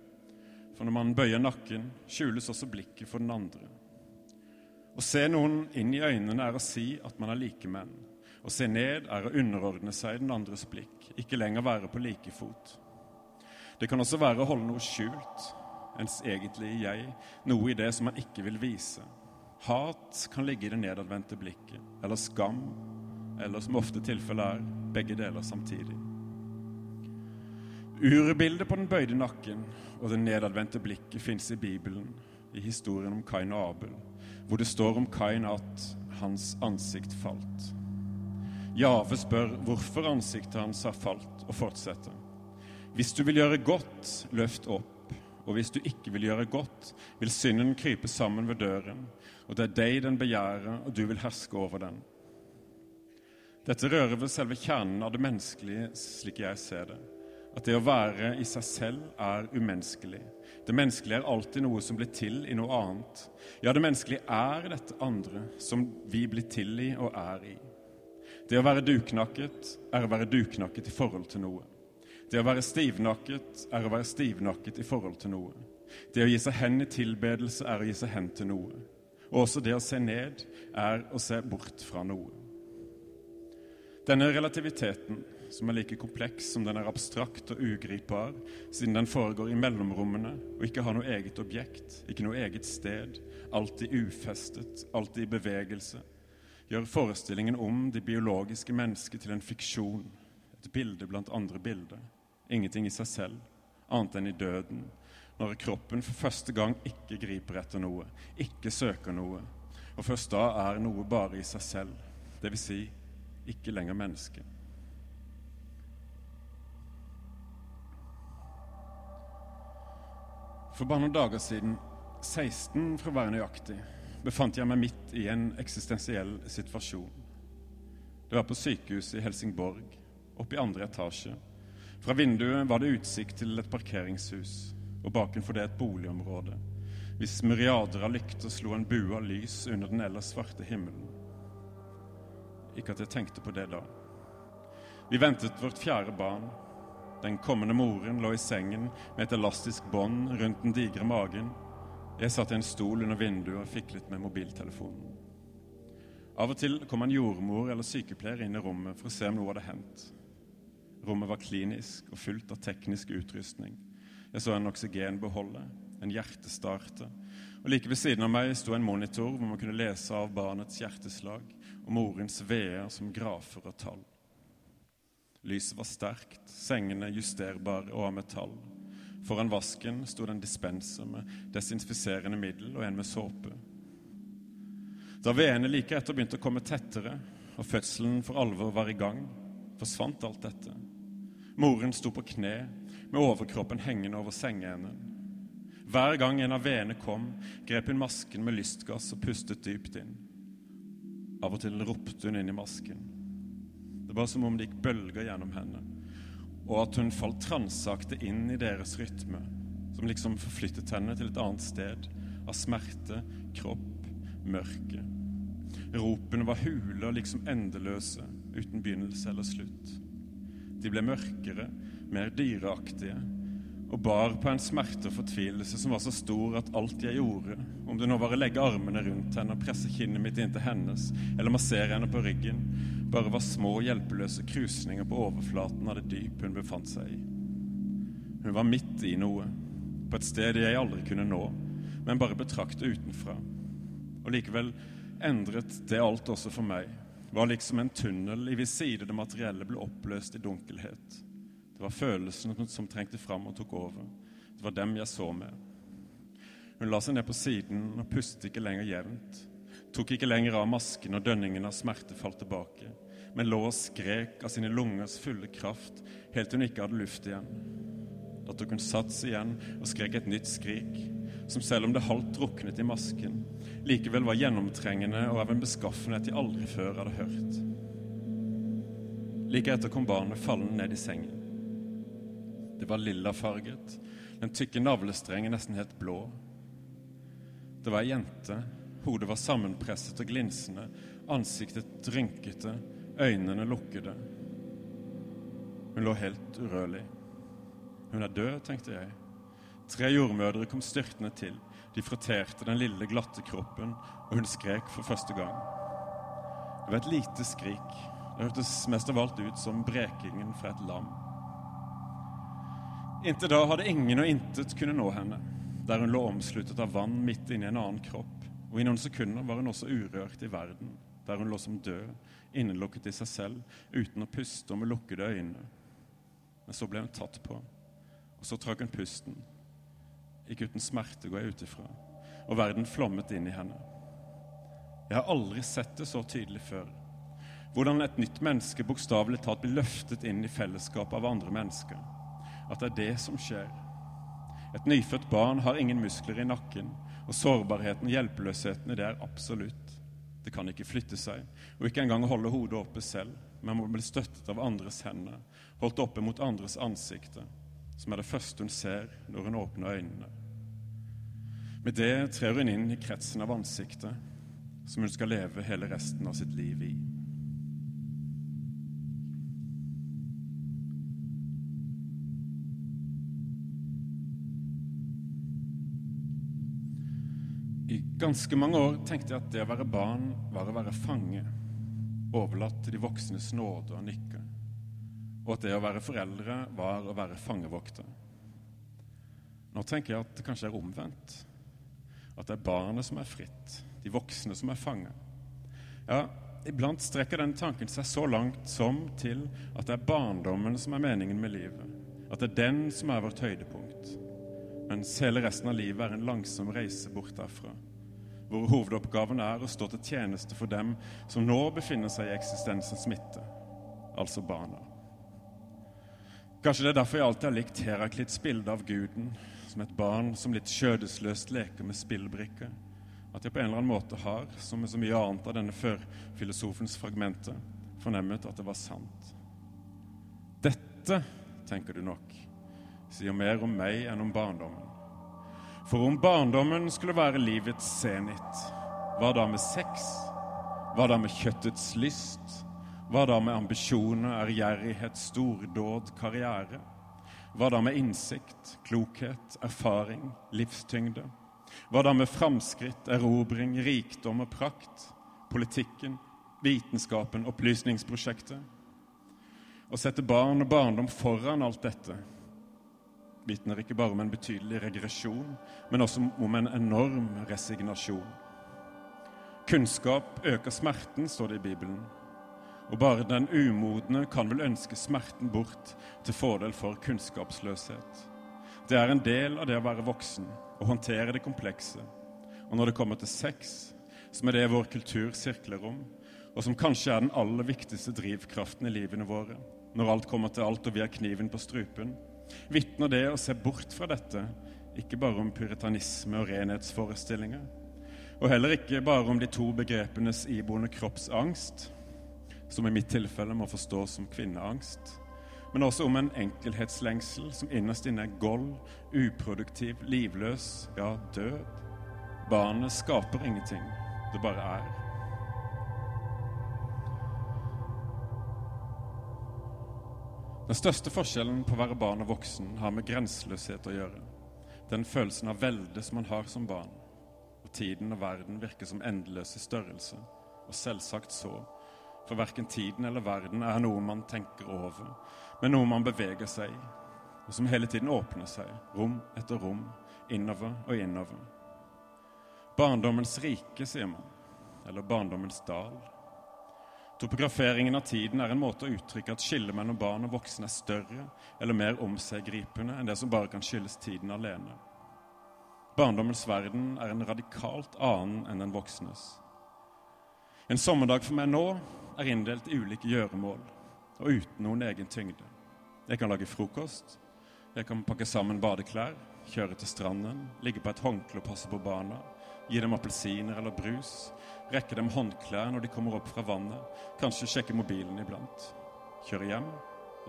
For når man bøyer nakken, skjules også blikket for den andre. Å se noen inn i øynene er å si at man er likemenn. Å se ned er å underordne seg den andres blikk, ikke lenger være på like fot. Det kan også være å holde noe skjult, ens egentlige jeg, noe i det som man ikke vil vise. Hat kan ligge i det nedadvendte blikket, eller skam, eller som ofte tilfellet er, begge deler samtidig. Urbildet på den bøyde nakken og det nedadvendte blikket fins i Bibelen, i historien om Kain og Abel, hvor det står om Kain at hans ansikt falt. Jave spør hvorfor ansiktet hans har falt, og fortsetter. Hvis du vil gjøre godt, løft opp, og hvis du ikke vil gjøre godt, vil synden krype sammen ved døren, og det er deg den begjærer, og du vil herske over den. Dette rører ved selve kjernen av det menneskelige, slik jeg ser det. At det å være i seg selv er umenneskelig. Det menneskelige er alltid noe som blir til i noe annet. Ja, det menneskelige er dette andre som vi blir til i og er i. Det å være duknakket er å være duknakket i forhold til noe. Det å være stivnakket er å være stivnakket i forhold til noe. Det å gi seg hen i tilbedelse er å gi seg hen til noe. Og også det å se ned er å se bort fra noe. Denne relativiteten som er like kompleks som den er abstrakt og ugripbar, siden den foregår i mellomrommene og ikke har noe eget objekt, ikke noe eget sted, alltid ufestet, alltid i bevegelse, gjør forestillingen om det biologiske mennesket til en fiksjon, et bilde blant andre bilder, ingenting i seg selv, annet enn i døden, når kroppen for første gang ikke griper etter noe, ikke søker noe, og først da er noe bare i seg selv, dvs. Si, ikke lenger menneske. For bare noen dager siden, 16 for å være nøyaktig, befant jeg meg midt i en eksistensiell situasjon. Det var på sykehuset i Helsingborg, oppe i andre etasje. Fra vinduet var det utsikt til et parkeringshus, og bakenfor det et boligområde, hvis myriader av lykter slo en bue av lys under den ellers svarte himmelen. Ikke at jeg tenkte på det da. Vi ventet vårt fjerde barn, den kommende moren lå i sengen med et elastisk bånd rundt den digre magen. Jeg satt i en stol under vinduet og fiklet med mobiltelefonen. Av og til kom en jordmor eller sykepleier inn i rommet for å se om noe hadde hendt. Rommet var klinisk og fullt av teknisk utrustning. Jeg så en oksygenbeholder, en hjertestarter, og like ved siden av meg sto en monitor hvor man kunne lese av barnets hjerteslag og morens veer som grafer og tall. Lyset var sterkt, sengene justerbare og av metall. Foran vasken sto det en dispenser med desinfiserende middel og en med såpe. Da veene like etter begynte å komme tettere, og fødselen for alvor var i gang, forsvant alt dette. Moren sto på kne med overkroppen hengende over sengeenden. Hver gang en av veene kom, grep hun masken med lystgass og pustet dypt inn. Av og til ropte hun inn i masken. Det var som om det gikk bølger gjennom henne, og at hun falt transakte inn i deres rytme, som liksom forflyttet henne til et annet sted, av smerte, kropp, mørke. Ropene var hule og liksom endeløse, uten begynnelse eller slutt. De ble mørkere, mer dyreaktige, og bar på en smerte og fortvilelse som var så stor at alt jeg gjorde, om det nå var å legge armene rundt henne og presse kinnet mitt inntil hennes, eller massere henne på ryggen, bare var små, hjelpeløse krusninger på overflaten av det dyp hun befant seg i. Hun var midt i noe, på et sted jeg aldri kunne nå, men bare betrakte utenfra. Og likevel endret det alt også for meg. Var liksom en tunnel i hvis side det materielle ble oppløst i dunkelhet. Det var følelsene som trengte fram og tok over. Det var dem jeg så med. Hun la seg ned på siden og pustet ikke lenger jevnt. Tok ikke lenger av masken, og dønningen av smerte falt tilbake, men lå og skrek av sine lungers fulle kraft helt til hun ikke hadde luft igjen. Da tok hun sats igjen og skrek et nytt skrik, som selv om det halvt druknet i masken, likevel var gjennomtrengende og av en beskaffenhet jeg aldri før hadde hørt. Like etter kom barnet fallende ned i sengen. Det var lillafarget, den tykke navlestrengen nesten helt blå. Det var ei jente. Hodet var sammenpresset og glinsende, ansiktet rynkete, øynene lukkede. Hun lå helt urørlig. Hun er død, tenkte jeg. Tre jordmødre kom styrtende til. De frotterte den lille, glatte kroppen, og hun skrek for første gang. Det var et lite skrik. Det hørtes mest av alt ut som brekingen fra et lam. Inntil da hadde ingen og intet kunne nå henne, der hun lå omsluttet av vann midt inni en annen kropp, og i noen sekunder var hun også urørt i verden, der hun lå som død, innelukket i seg selv, uten å puste og med lukkede øyne. Men så ble hun tatt på, og så trakk hun pusten. Ikke uten smerte, går jeg ut ifra, og verden flommet inn i henne. Jeg har aldri sett det så tydelig før. Hvordan et nytt menneske bokstavelig talt blir løftet inn i fellesskapet av andre mennesker. At det er det som skjer. Et nyfødt barn har ingen muskler i nakken, og sårbarheten og hjelpeløsheten i det er absolutt. Det kan ikke flytte seg, og ikke engang holde hodet oppe selv, men må bli støttet av andres hender, holdt oppe mot andres ansikter, som er det første hun ser når hun åpner øynene. Med det trer hun inn i kretsen av ansiktet som hun skal leve hele resten av sitt liv i. I ganske mange år tenkte jeg at det å være barn var å være fange, overlatt til de voksnes nåde og nykke, og at det å være foreldre var å være fangevokter. Nå tenker jeg at det kanskje er omvendt. At det er barnet som er fritt, de voksne som er fanget. Ja, iblant strekker den tanken seg så langt som til at det er barndommen som er meningen med livet. At det er den som er vårt høydepunkt. Mens hele resten av livet er en langsom reise bort derfra. Hvor hovedoppgaven er å stå til tjeneste for dem som nå befinner seg i eksistensens midte, altså barna. Kanskje det er derfor jeg alltid har likt Heraklits bilde av guden som et barn som litt skjødesløst leker med spillbrikker at jeg på en eller annen måte har, som med så mye annet av denne førfilosofens fragmenter, fornemmet at det var sant. Dette, tenker du nok, sier mer om meg enn om barndommen. For om barndommen skulle være livets senit, hva da med sex? Hva da med kjøttets lyst? Hva da med ambisjoner, ærgjerrighet, stordåd, karriere? Hva da med innsikt, klokhet, erfaring, livstyngde? Hva da med framskritt, erobring, rikdom og prakt? Politikken, vitenskapen, opplysningsprosjektet? Å sette barn og barndom foran alt dette vitner ikke bare om en betydelig regresjon, men også om en enorm resignasjon. Kunnskap øker smerten, står det i Bibelen. Og bare den umodne kan vel ønske smerten bort til fordel for kunnskapsløshet. Det er en del av det å være voksen, og håndtere det komplekse. Og når det kommer til sex, som er det vår kultur sirkler om, og som kanskje er den aller viktigste drivkraften i livene våre, når alt kommer til alt og vi har kniven på strupen, vitner det å se bort fra dette ikke bare om puritanisme og renhetsforestillinger, og heller ikke bare om de to begrepenes iboende kroppsangst, som i mitt tilfelle må forstås som kvinneangst, men også om en enkelhetslengsel som innerst inne er gold, uproduktiv, livløs, ja, død. Barnet skaper ingenting, det bare er. Den største forskjellen på å være barn og voksen har med grenseløshet å gjøre. Den følelsen av velde som man har som barn. Og tiden og verden virker som endeløse størrelse. Og selvsagt så. For verken tiden eller verden er noe man tenker over, men noe man beveger seg i. Og som hele tiden åpner seg, rom etter rom, innover og innover. Barndommens rike, sier man. Eller barndommens dal. Topograferingen av tiden er en måte å uttrykke at skillet mellom barn og voksne er større eller mer omseggripende enn det som bare kan skyldes tiden alene. Barndommens verden er en radikalt annen enn den voksnes. En sommerdag for meg nå er inndelt i ulike gjøremål og uten noen egen tyngde. Jeg kan lage frokost, jeg kan pakke sammen badeklær, kjøre til stranden, ligge på et håndkle og passe på barna, gi dem appelsiner eller brus, rekke dem håndklær når de kommer opp fra vannet, kanskje sjekke mobilen iblant. Kjøre hjem,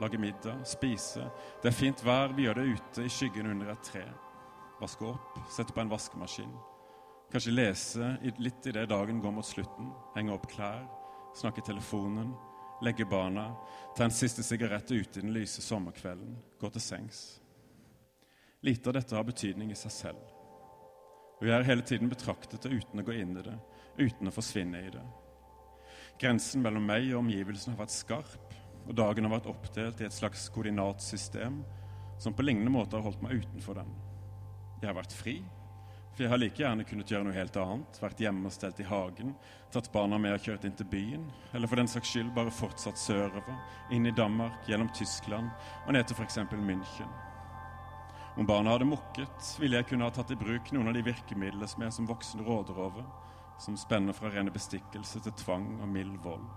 lage middag, spise. Det er fint vær, vi gjør det ute i skyggen under et tre. Vaske opp, sette på en vaskemaskin. Kanskje lese litt idet dagen går mot slutten. Henge opp klær, snakke i telefonen, legge barna, ta en siste sigarett ute i den lyse sommerkvelden, gå til sengs. Lite av dette har betydning i seg selv. Vi er hele tiden betraktet det uten å gå inn i det, uten å forsvinne i det. Grensen mellom meg og omgivelsene har vært skarp, og dagen har vært oppdelt i et slags koordinatsystem som på lignende måte har holdt meg utenfor den. Jeg har vært fri, for jeg har like gjerne kunnet gjøre noe helt annet, vært hjemme og stelt i hagen, tatt barna med og kjørt inn til byen, eller for den saks skyld bare fortsatt sørover, inn i Danmark, gjennom Tyskland og ned til f.eks. München. Om barna hadde mukket, ville jeg kunne ha tatt i bruk noen av de virkemidlene som jeg som voksen råder over, som spenner fra rene bestikkelse til tvang og mild vold.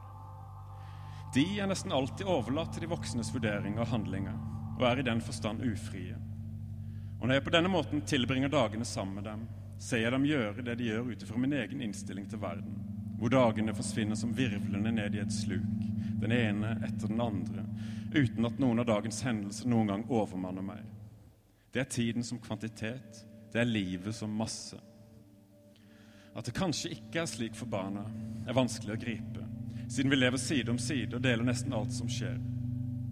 De er nesten alltid overlatt til de voksnes vurdering av handlinger, og er i den forstand ufrie. Og når jeg på denne måten tilbringer dagene sammen med dem, ser jeg dem gjøre det de gjør ut ifra min egen innstilling til verden, hvor dagene forsvinner som virvlende ned i et sluk, den ene etter den andre, uten at noen av dagens hendelser noen gang overmanner meg. Det er tiden som kvantitet, det er livet som masse. At det kanskje ikke er slik for barna, er vanskelig å gripe, siden vi lever side om side og deler nesten alt som skjer.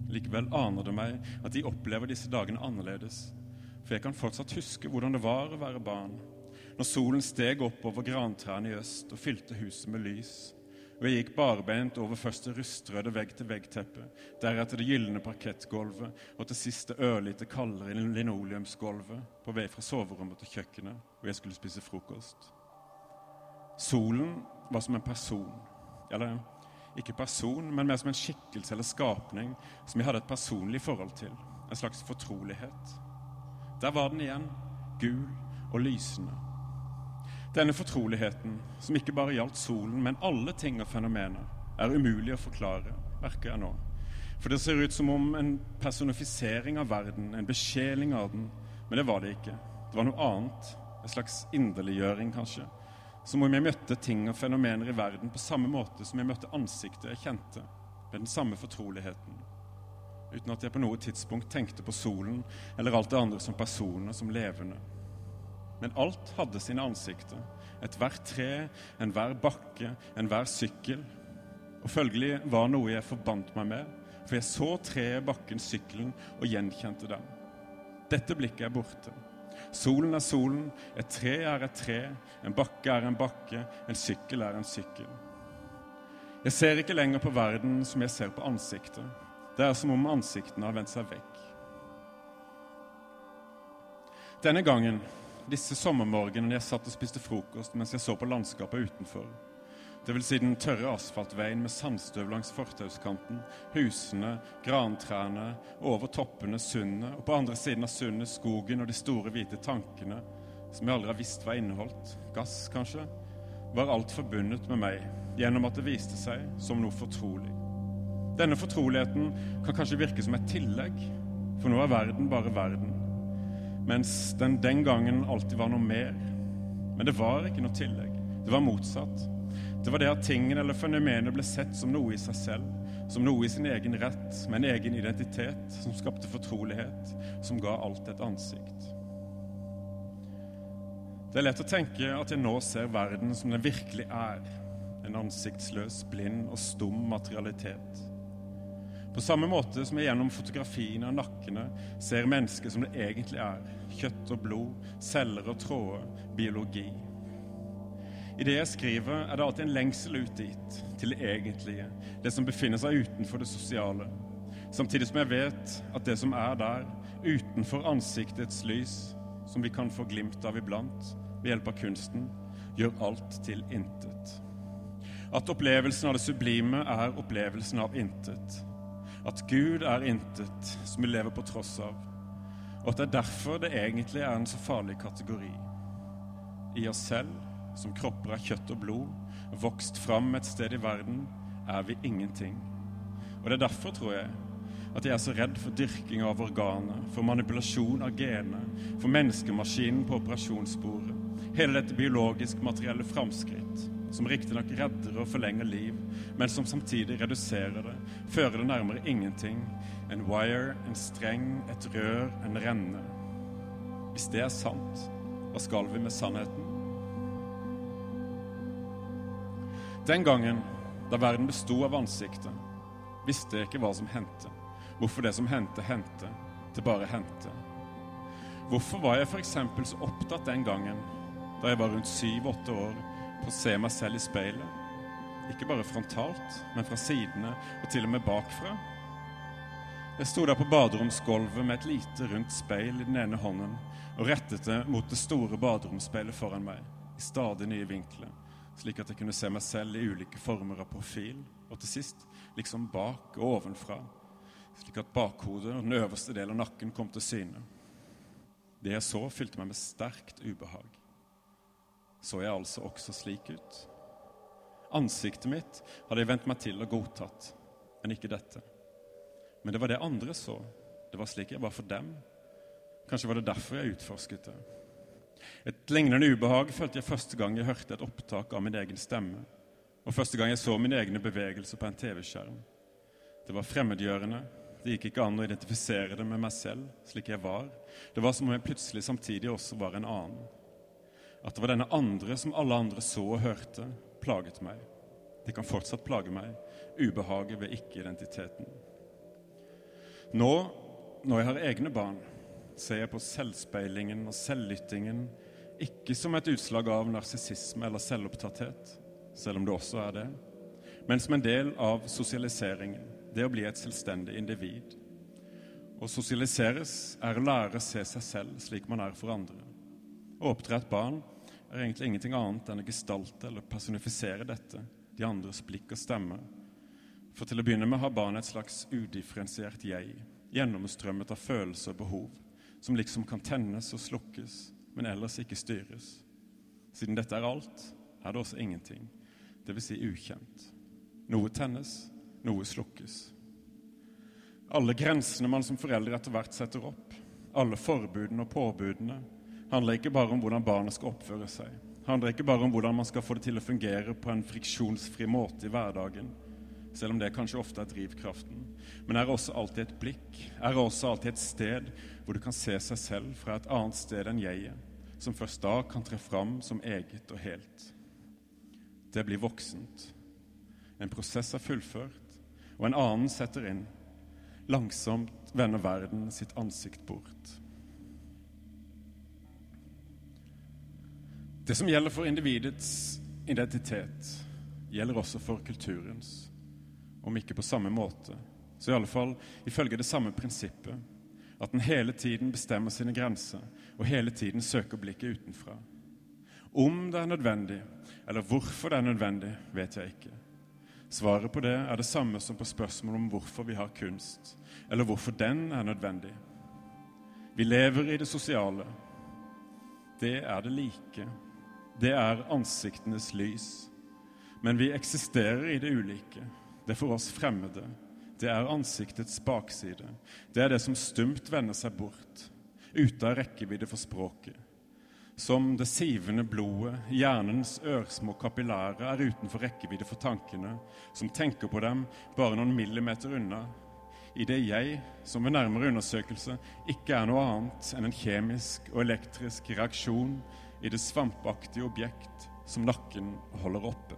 Likevel aner det meg at de opplever disse dagene annerledes, for jeg kan fortsatt huske hvordan det var å være barn, når solen steg opp over grantrærne i øst og fylte huset med lys, og jeg gikk barbeint over først det rustrøde vegg-til-vegg-teppet, deretter det gylne parkettgulvet og til sist det ørlite kaldere linoleumsgulvet på vei fra soverommet til kjøkkenet, hvor jeg skulle spise frokost. Solen var som en person. Eller ikke person, men mer som en skikkelse eller skapning som jeg hadde et personlig forhold til. En slags fortrolighet. Der var den igjen, gul og lysende. Denne fortroligheten, som ikke bare gjaldt solen, men alle ting og fenomener, er umulig å forklare, merker jeg nå. For det ser ut som om en personifisering av verden, en besjeling av den. Men det var det ikke. Det var noe annet. En slags inderliggjøring, kanskje som om jeg møtte ting og fenomener i verden på samme måte som jeg møtte ansiktet jeg kjente, med den samme fortroligheten, uten at jeg på noe tidspunkt tenkte på solen eller alt det andre som personer, som levende. Men alt hadde sine ansikter. Ethvert tre, enhver bakke, enhver sykkel. Og følgelig var noe jeg forbandt meg med, for jeg så treet, bakken, sykkelen og gjenkjente dem. Dette blikket er borte. Solen er solen, et tre er et tre, en bakke er en bakke, en sykkel er en sykkel. Jeg ser ikke lenger på verden som jeg ser på ansiktet. Det er som om ansiktene har vendt seg vekk. Denne gangen, disse sommermorgenene jeg satt og spiste frokost mens jeg så på landskapet utenfor, dvs. Si den tørre asfaltveien med sandstøv langs fortauskanten, husene, grantrærne, over toppene sundet, og på andre siden av sundet skogen og de store, hvite tankene som jeg aldri har visst hva inneholdt, gass kanskje, var alt forbundet med meg gjennom at det viste seg som noe fortrolig. Denne fortroligheten kan kanskje virke som et tillegg, for nå er verden bare verden, mens den den gangen alltid var noe mer. Men det var ikke noe tillegg. Det var motsatt. Det var det at tingene eller fenomenet ble sett som noe i seg selv, som noe i sin egen rett, med en egen identitet, som skapte fortrolighet, som ga alt et ansikt. Det er lett å tenke at jeg nå ser verden som den virkelig er, en ansiktsløs, blind og stum materialitet. På samme måte som jeg gjennom fotografiene av nakkene ser mennesket som det egentlig er, kjøtt og blod, celler og tråder, biologi. I det jeg skriver, er det alltid en lengsel ut dit, til det egentlige, det som befinner seg utenfor det sosiale. Samtidig som jeg vet at det som er der, utenfor ansiktets lys, som vi kan få glimt av iblant ved hjelp av kunsten, gjør alt til intet. At opplevelsen av det sublime er opplevelsen av intet. At Gud er intet som vi lever på tross av. Og at det er derfor det egentlig er en så farlig kategori. I oss selv som kropper av kjøtt og blod, vokst fram et sted i verden, er vi ingenting. Og det er derfor, tror jeg, at jeg er så redd for dyrking av organer, for manipulasjon av gener, for menneskemaskinen på operasjonsbordet. Hele dette biologisk materielle framskritt, som riktignok redder og forlenger liv, men som samtidig reduserer det, fører det nærmere ingenting. En wire, en streng, et rør, en renne. Hvis det er sant, hva skal vi med sannheten? Den gangen da verden besto av ansiktet, visste jeg ikke hva som hendte. Hvorfor det som hendte, hendte. Det bare hendte. Hvorfor var jeg f.eks. så opptatt den gangen, da jeg var rundt syv-åtte år, å se meg selv i speilet? Ikke bare frontalt, men fra sidene og til og med bakfra. Jeg sto der på baderomsgulvet med et lite, rundt speil i den ene hånden og rettet det mot det store baderomsspeilet foran meg, i stadig nye vinkler, slik at jeg kunne se meg selv i ulike former av profil, og til sist liksom bak og ovenfra, slik at bakhodet og den øverste delen av nakken kom til syne. Det jeg så, fylte meg med sterkt ubehag. Så jeg altså også slik ut? Ansiktet mitt hadde jeg vent meg til og godtatt, men ikke dette. Men det var det andre så. Det var slik jeg var for dem. Kanskje var det derfor jeg utforsket det. Et lignende ubehag følte jeg første gang jeg hørte et opptak av min egen stemme, og første gang jeg så mine egne bevegelser på en TV-skjerm. Det var fremmedgjørende. Det gikk ikke an å identifisere det med meg selv, slik jeg var. Det var som om jeg plutselig samtidig også var en annen. At det var denne andre som alle andre så og hørte, plaget meg. Det kan fortsatt plage meg, ubehaget ved ikke-identiteten. Nå, når jeg har egne barn, ser jeg på selvspeilingen og selvlyttingen ikke som et utslag av narsissisme eller selvopptatthet, selv om det også er det, men som en del av sosialiseringen, det å bli et selvstendig individ. Å sosialiseres er å lære å se seg selv slik man er for andre. Å oppdra et barn er egentlig ingenting annet enn å gestalte eller personifisere dette, de andres blikk og stemme. For til å begynne med har barnet et slags udifferensiert jeg, gjennomstrømmet av følelser og behov, som liksom kan tennes og slukkes, men ellers ikke styres. Siden dette er alt, er det også ingenting, dvs. Si ukjent. Noe tennes, noe slukkes. Alle grensene man som forelder etter hvert setter opp, alle forbudene og påbudene, handler ikke bare om hvordan barnet skal oppføre seg. Det handler ikke bare om hvordan man skal få det til å fungere på en friksjonsfri måte i hverdagen, selv om det kanskje ofte er drivkraften. Men er også alltid et blikk, er også alltid et sted hvor du kan se seg selv fra et annet sted enn jeget, som først da kan tre fram som eget og helt. Det blir voksent. En prosess er fullført, og en annen setter inn. Langsomt vender verden sitt ansikt bort. Det som gjelder for individets identitet, gjelder også for kulturens. Om ikke på samme måte, så i alle fall ifølge det samme prinsippet. At den hele tiden bestemmer sine grenser og hele tiden søker blikket utenfra. Om det er nødvendig, eller hvorfor det er nødvendig, vet jeg ikke. Svaret på det er det samme som på spørsmålet om hvorfor vi har kunst, eller hvorfor den er nødvendig. Vi lever i det sosiale. Det er det like det er ansiktenes lys. Men vi eksisterer i det ulike. Det er for oss fremmede. Det er ansiktets bakside. Det er det som stumt vender seg bort, ute av rekkevidde for språket. Som det sivende blodet, hjernens ørsmå kapillærer er utenfor rekkevidde for tankene, som tenker på dem bare noen millimeter unna, i det jeg, som ved nærmere undersøkelse, ikke er noe annet enn en kjemisk og elektrisk reaksjon i det svampaktige objekt som nakken holder oppe.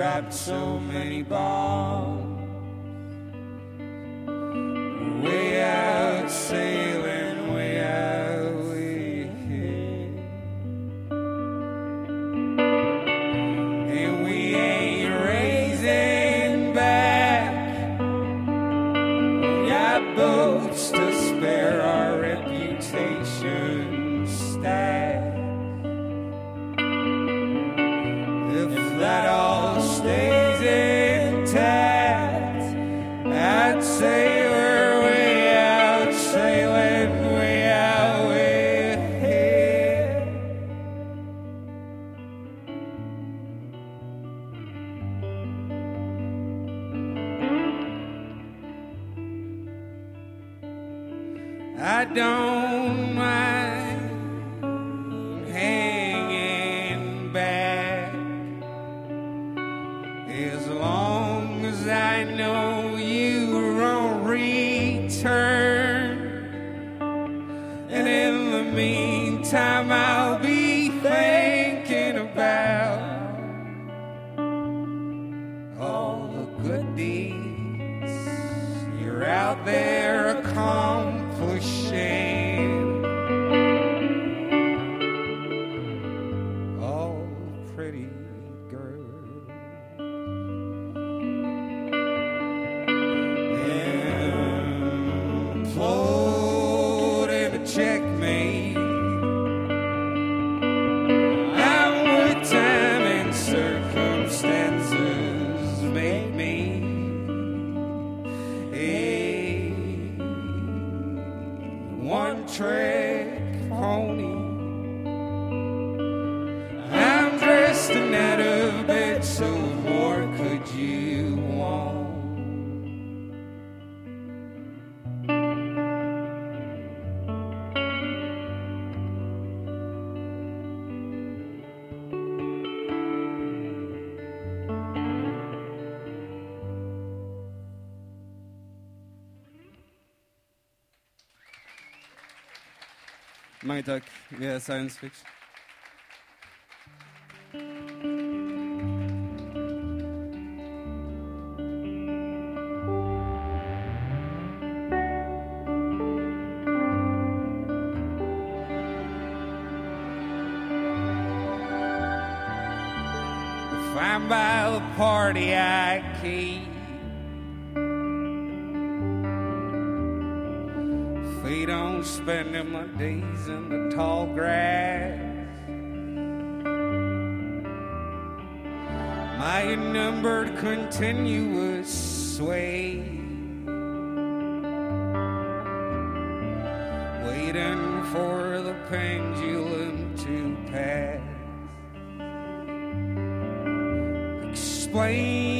Grabbed so many bombs. Mange takk. Vi er Science Fiction. I'm by the party, I can't spending my days in the tall grass. My numbered continuous sway. Waiting for the pendulum to pass. Explain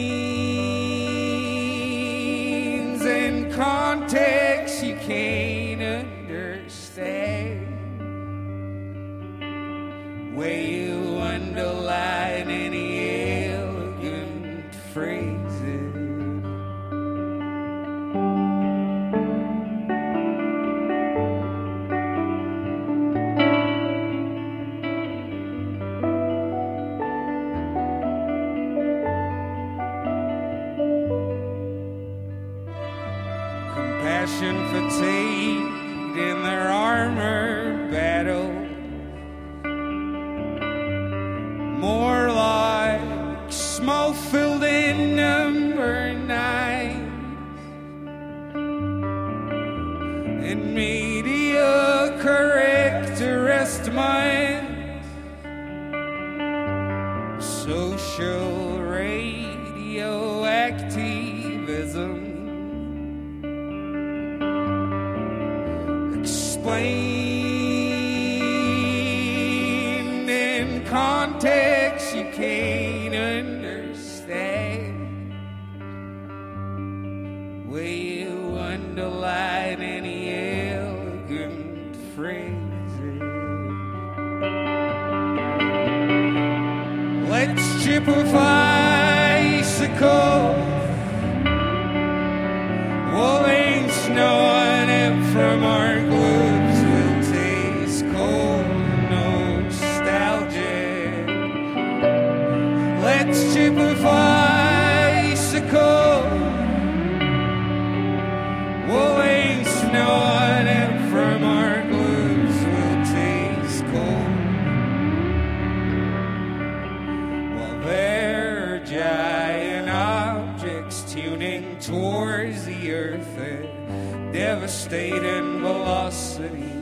devastating velocity.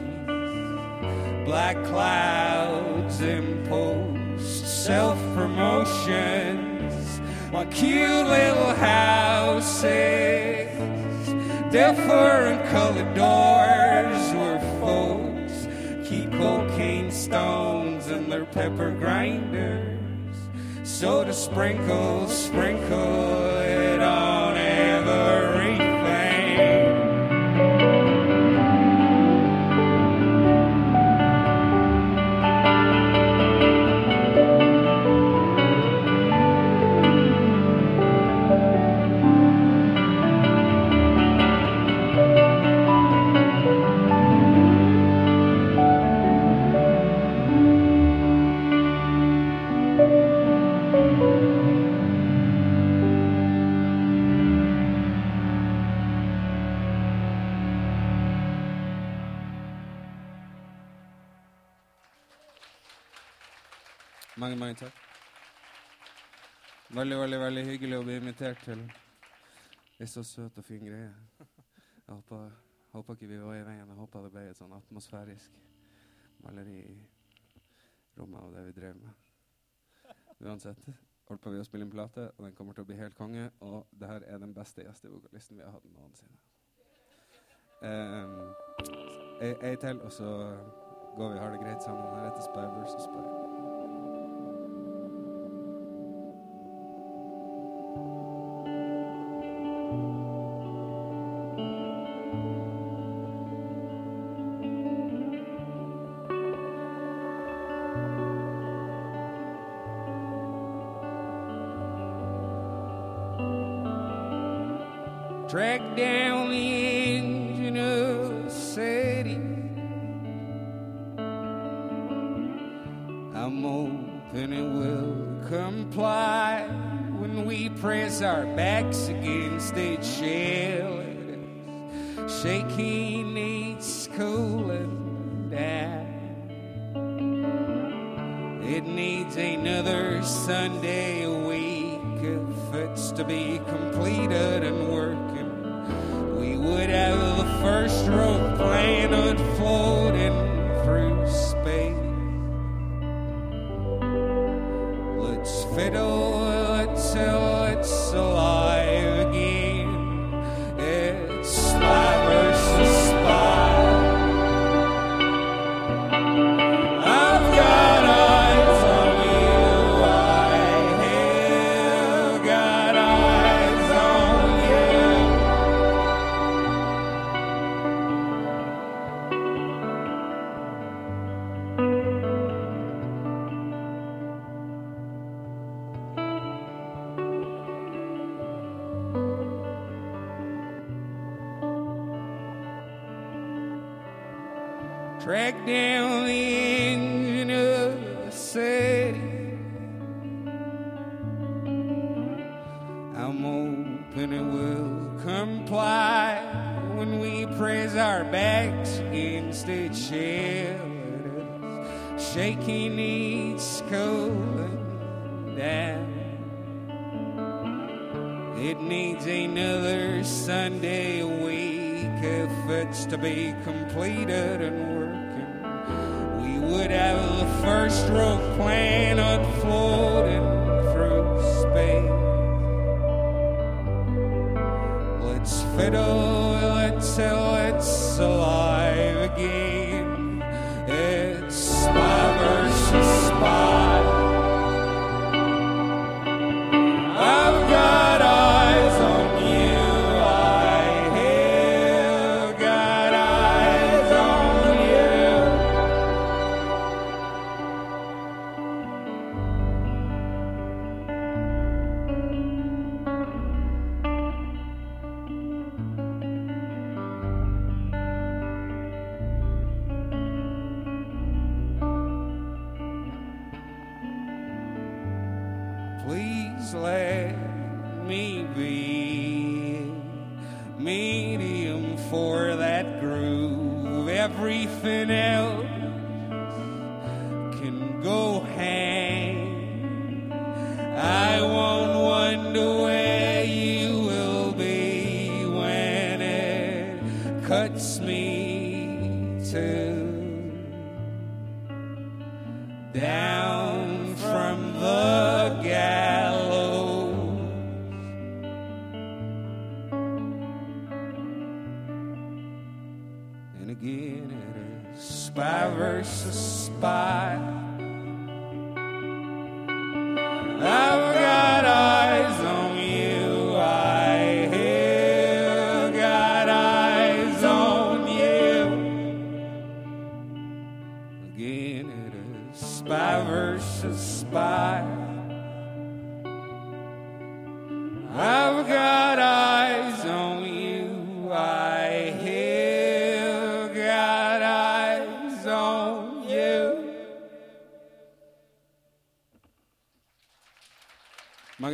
Black clouds imposed self promotions, while cute little houses, different colored doors where folks keep cocaine stones in their pepper grinders. Soda sprinkles, sprinkle it Veldig, veldig veldig hyggelig å bli invitert til ei så søt og fin greie. Jeg håper, ikke vi var i veien. Jeg håper det ble et sånn atmosfærisk maleri i rommet av det vi drev med. Uansett holdt på vi å spille inn plate, og den kommer til å bli helt konge. Og det her er den beste gjestevokalisten vi har hatt noensinne. Um, ei, til, og så går vi og har det greit sammen. Her heter Spy og Spy. Track down the engine of the city. I'm hoping it will comply when we press our backs against its shell. Shaking needs cooling down. It needs another Sunday week if it's to be completed and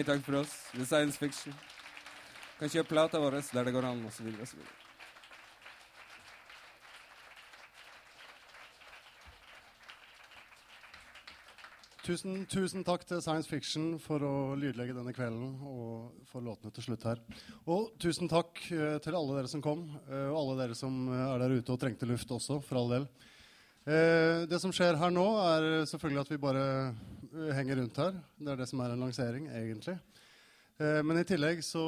Mange takk for oss. Er science fiction. Kan kjøpe plata vår der det går an, osv. osv. Tusen, tusen takk til Science Fiction for å lydlegge denne kvelden og for låtene til slutt her. Og tusen takk eh, til alle dere som kom, eh, og alle dere som eh, er der ute og trengte luft også, for all del. Det som skjer her nå, er selvfølgelig at vi bare henger rundt her. Det er det som er en lansering, egentlig. Eh, men i tillegg så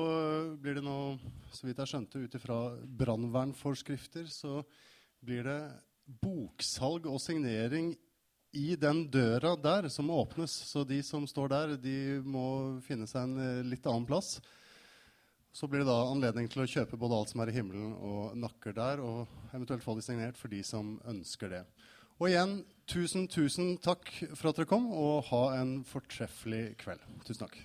blir det nå, så vidt jeg skjønte, ut ifra brannvernforskrifter, så blir det boksalg og signering i den døra der som åpnes. Så de som står der, de må finne seg en eh, litt annen plass. Så blir det da anledning til å kjøpe både alt som er i himmelen og nakker der, og eventuelt få de signert for de som ønsker det. Og igjen, tusen, tusen takk for at dere kom, og ha en fortreffelig kveld. Tusen takk.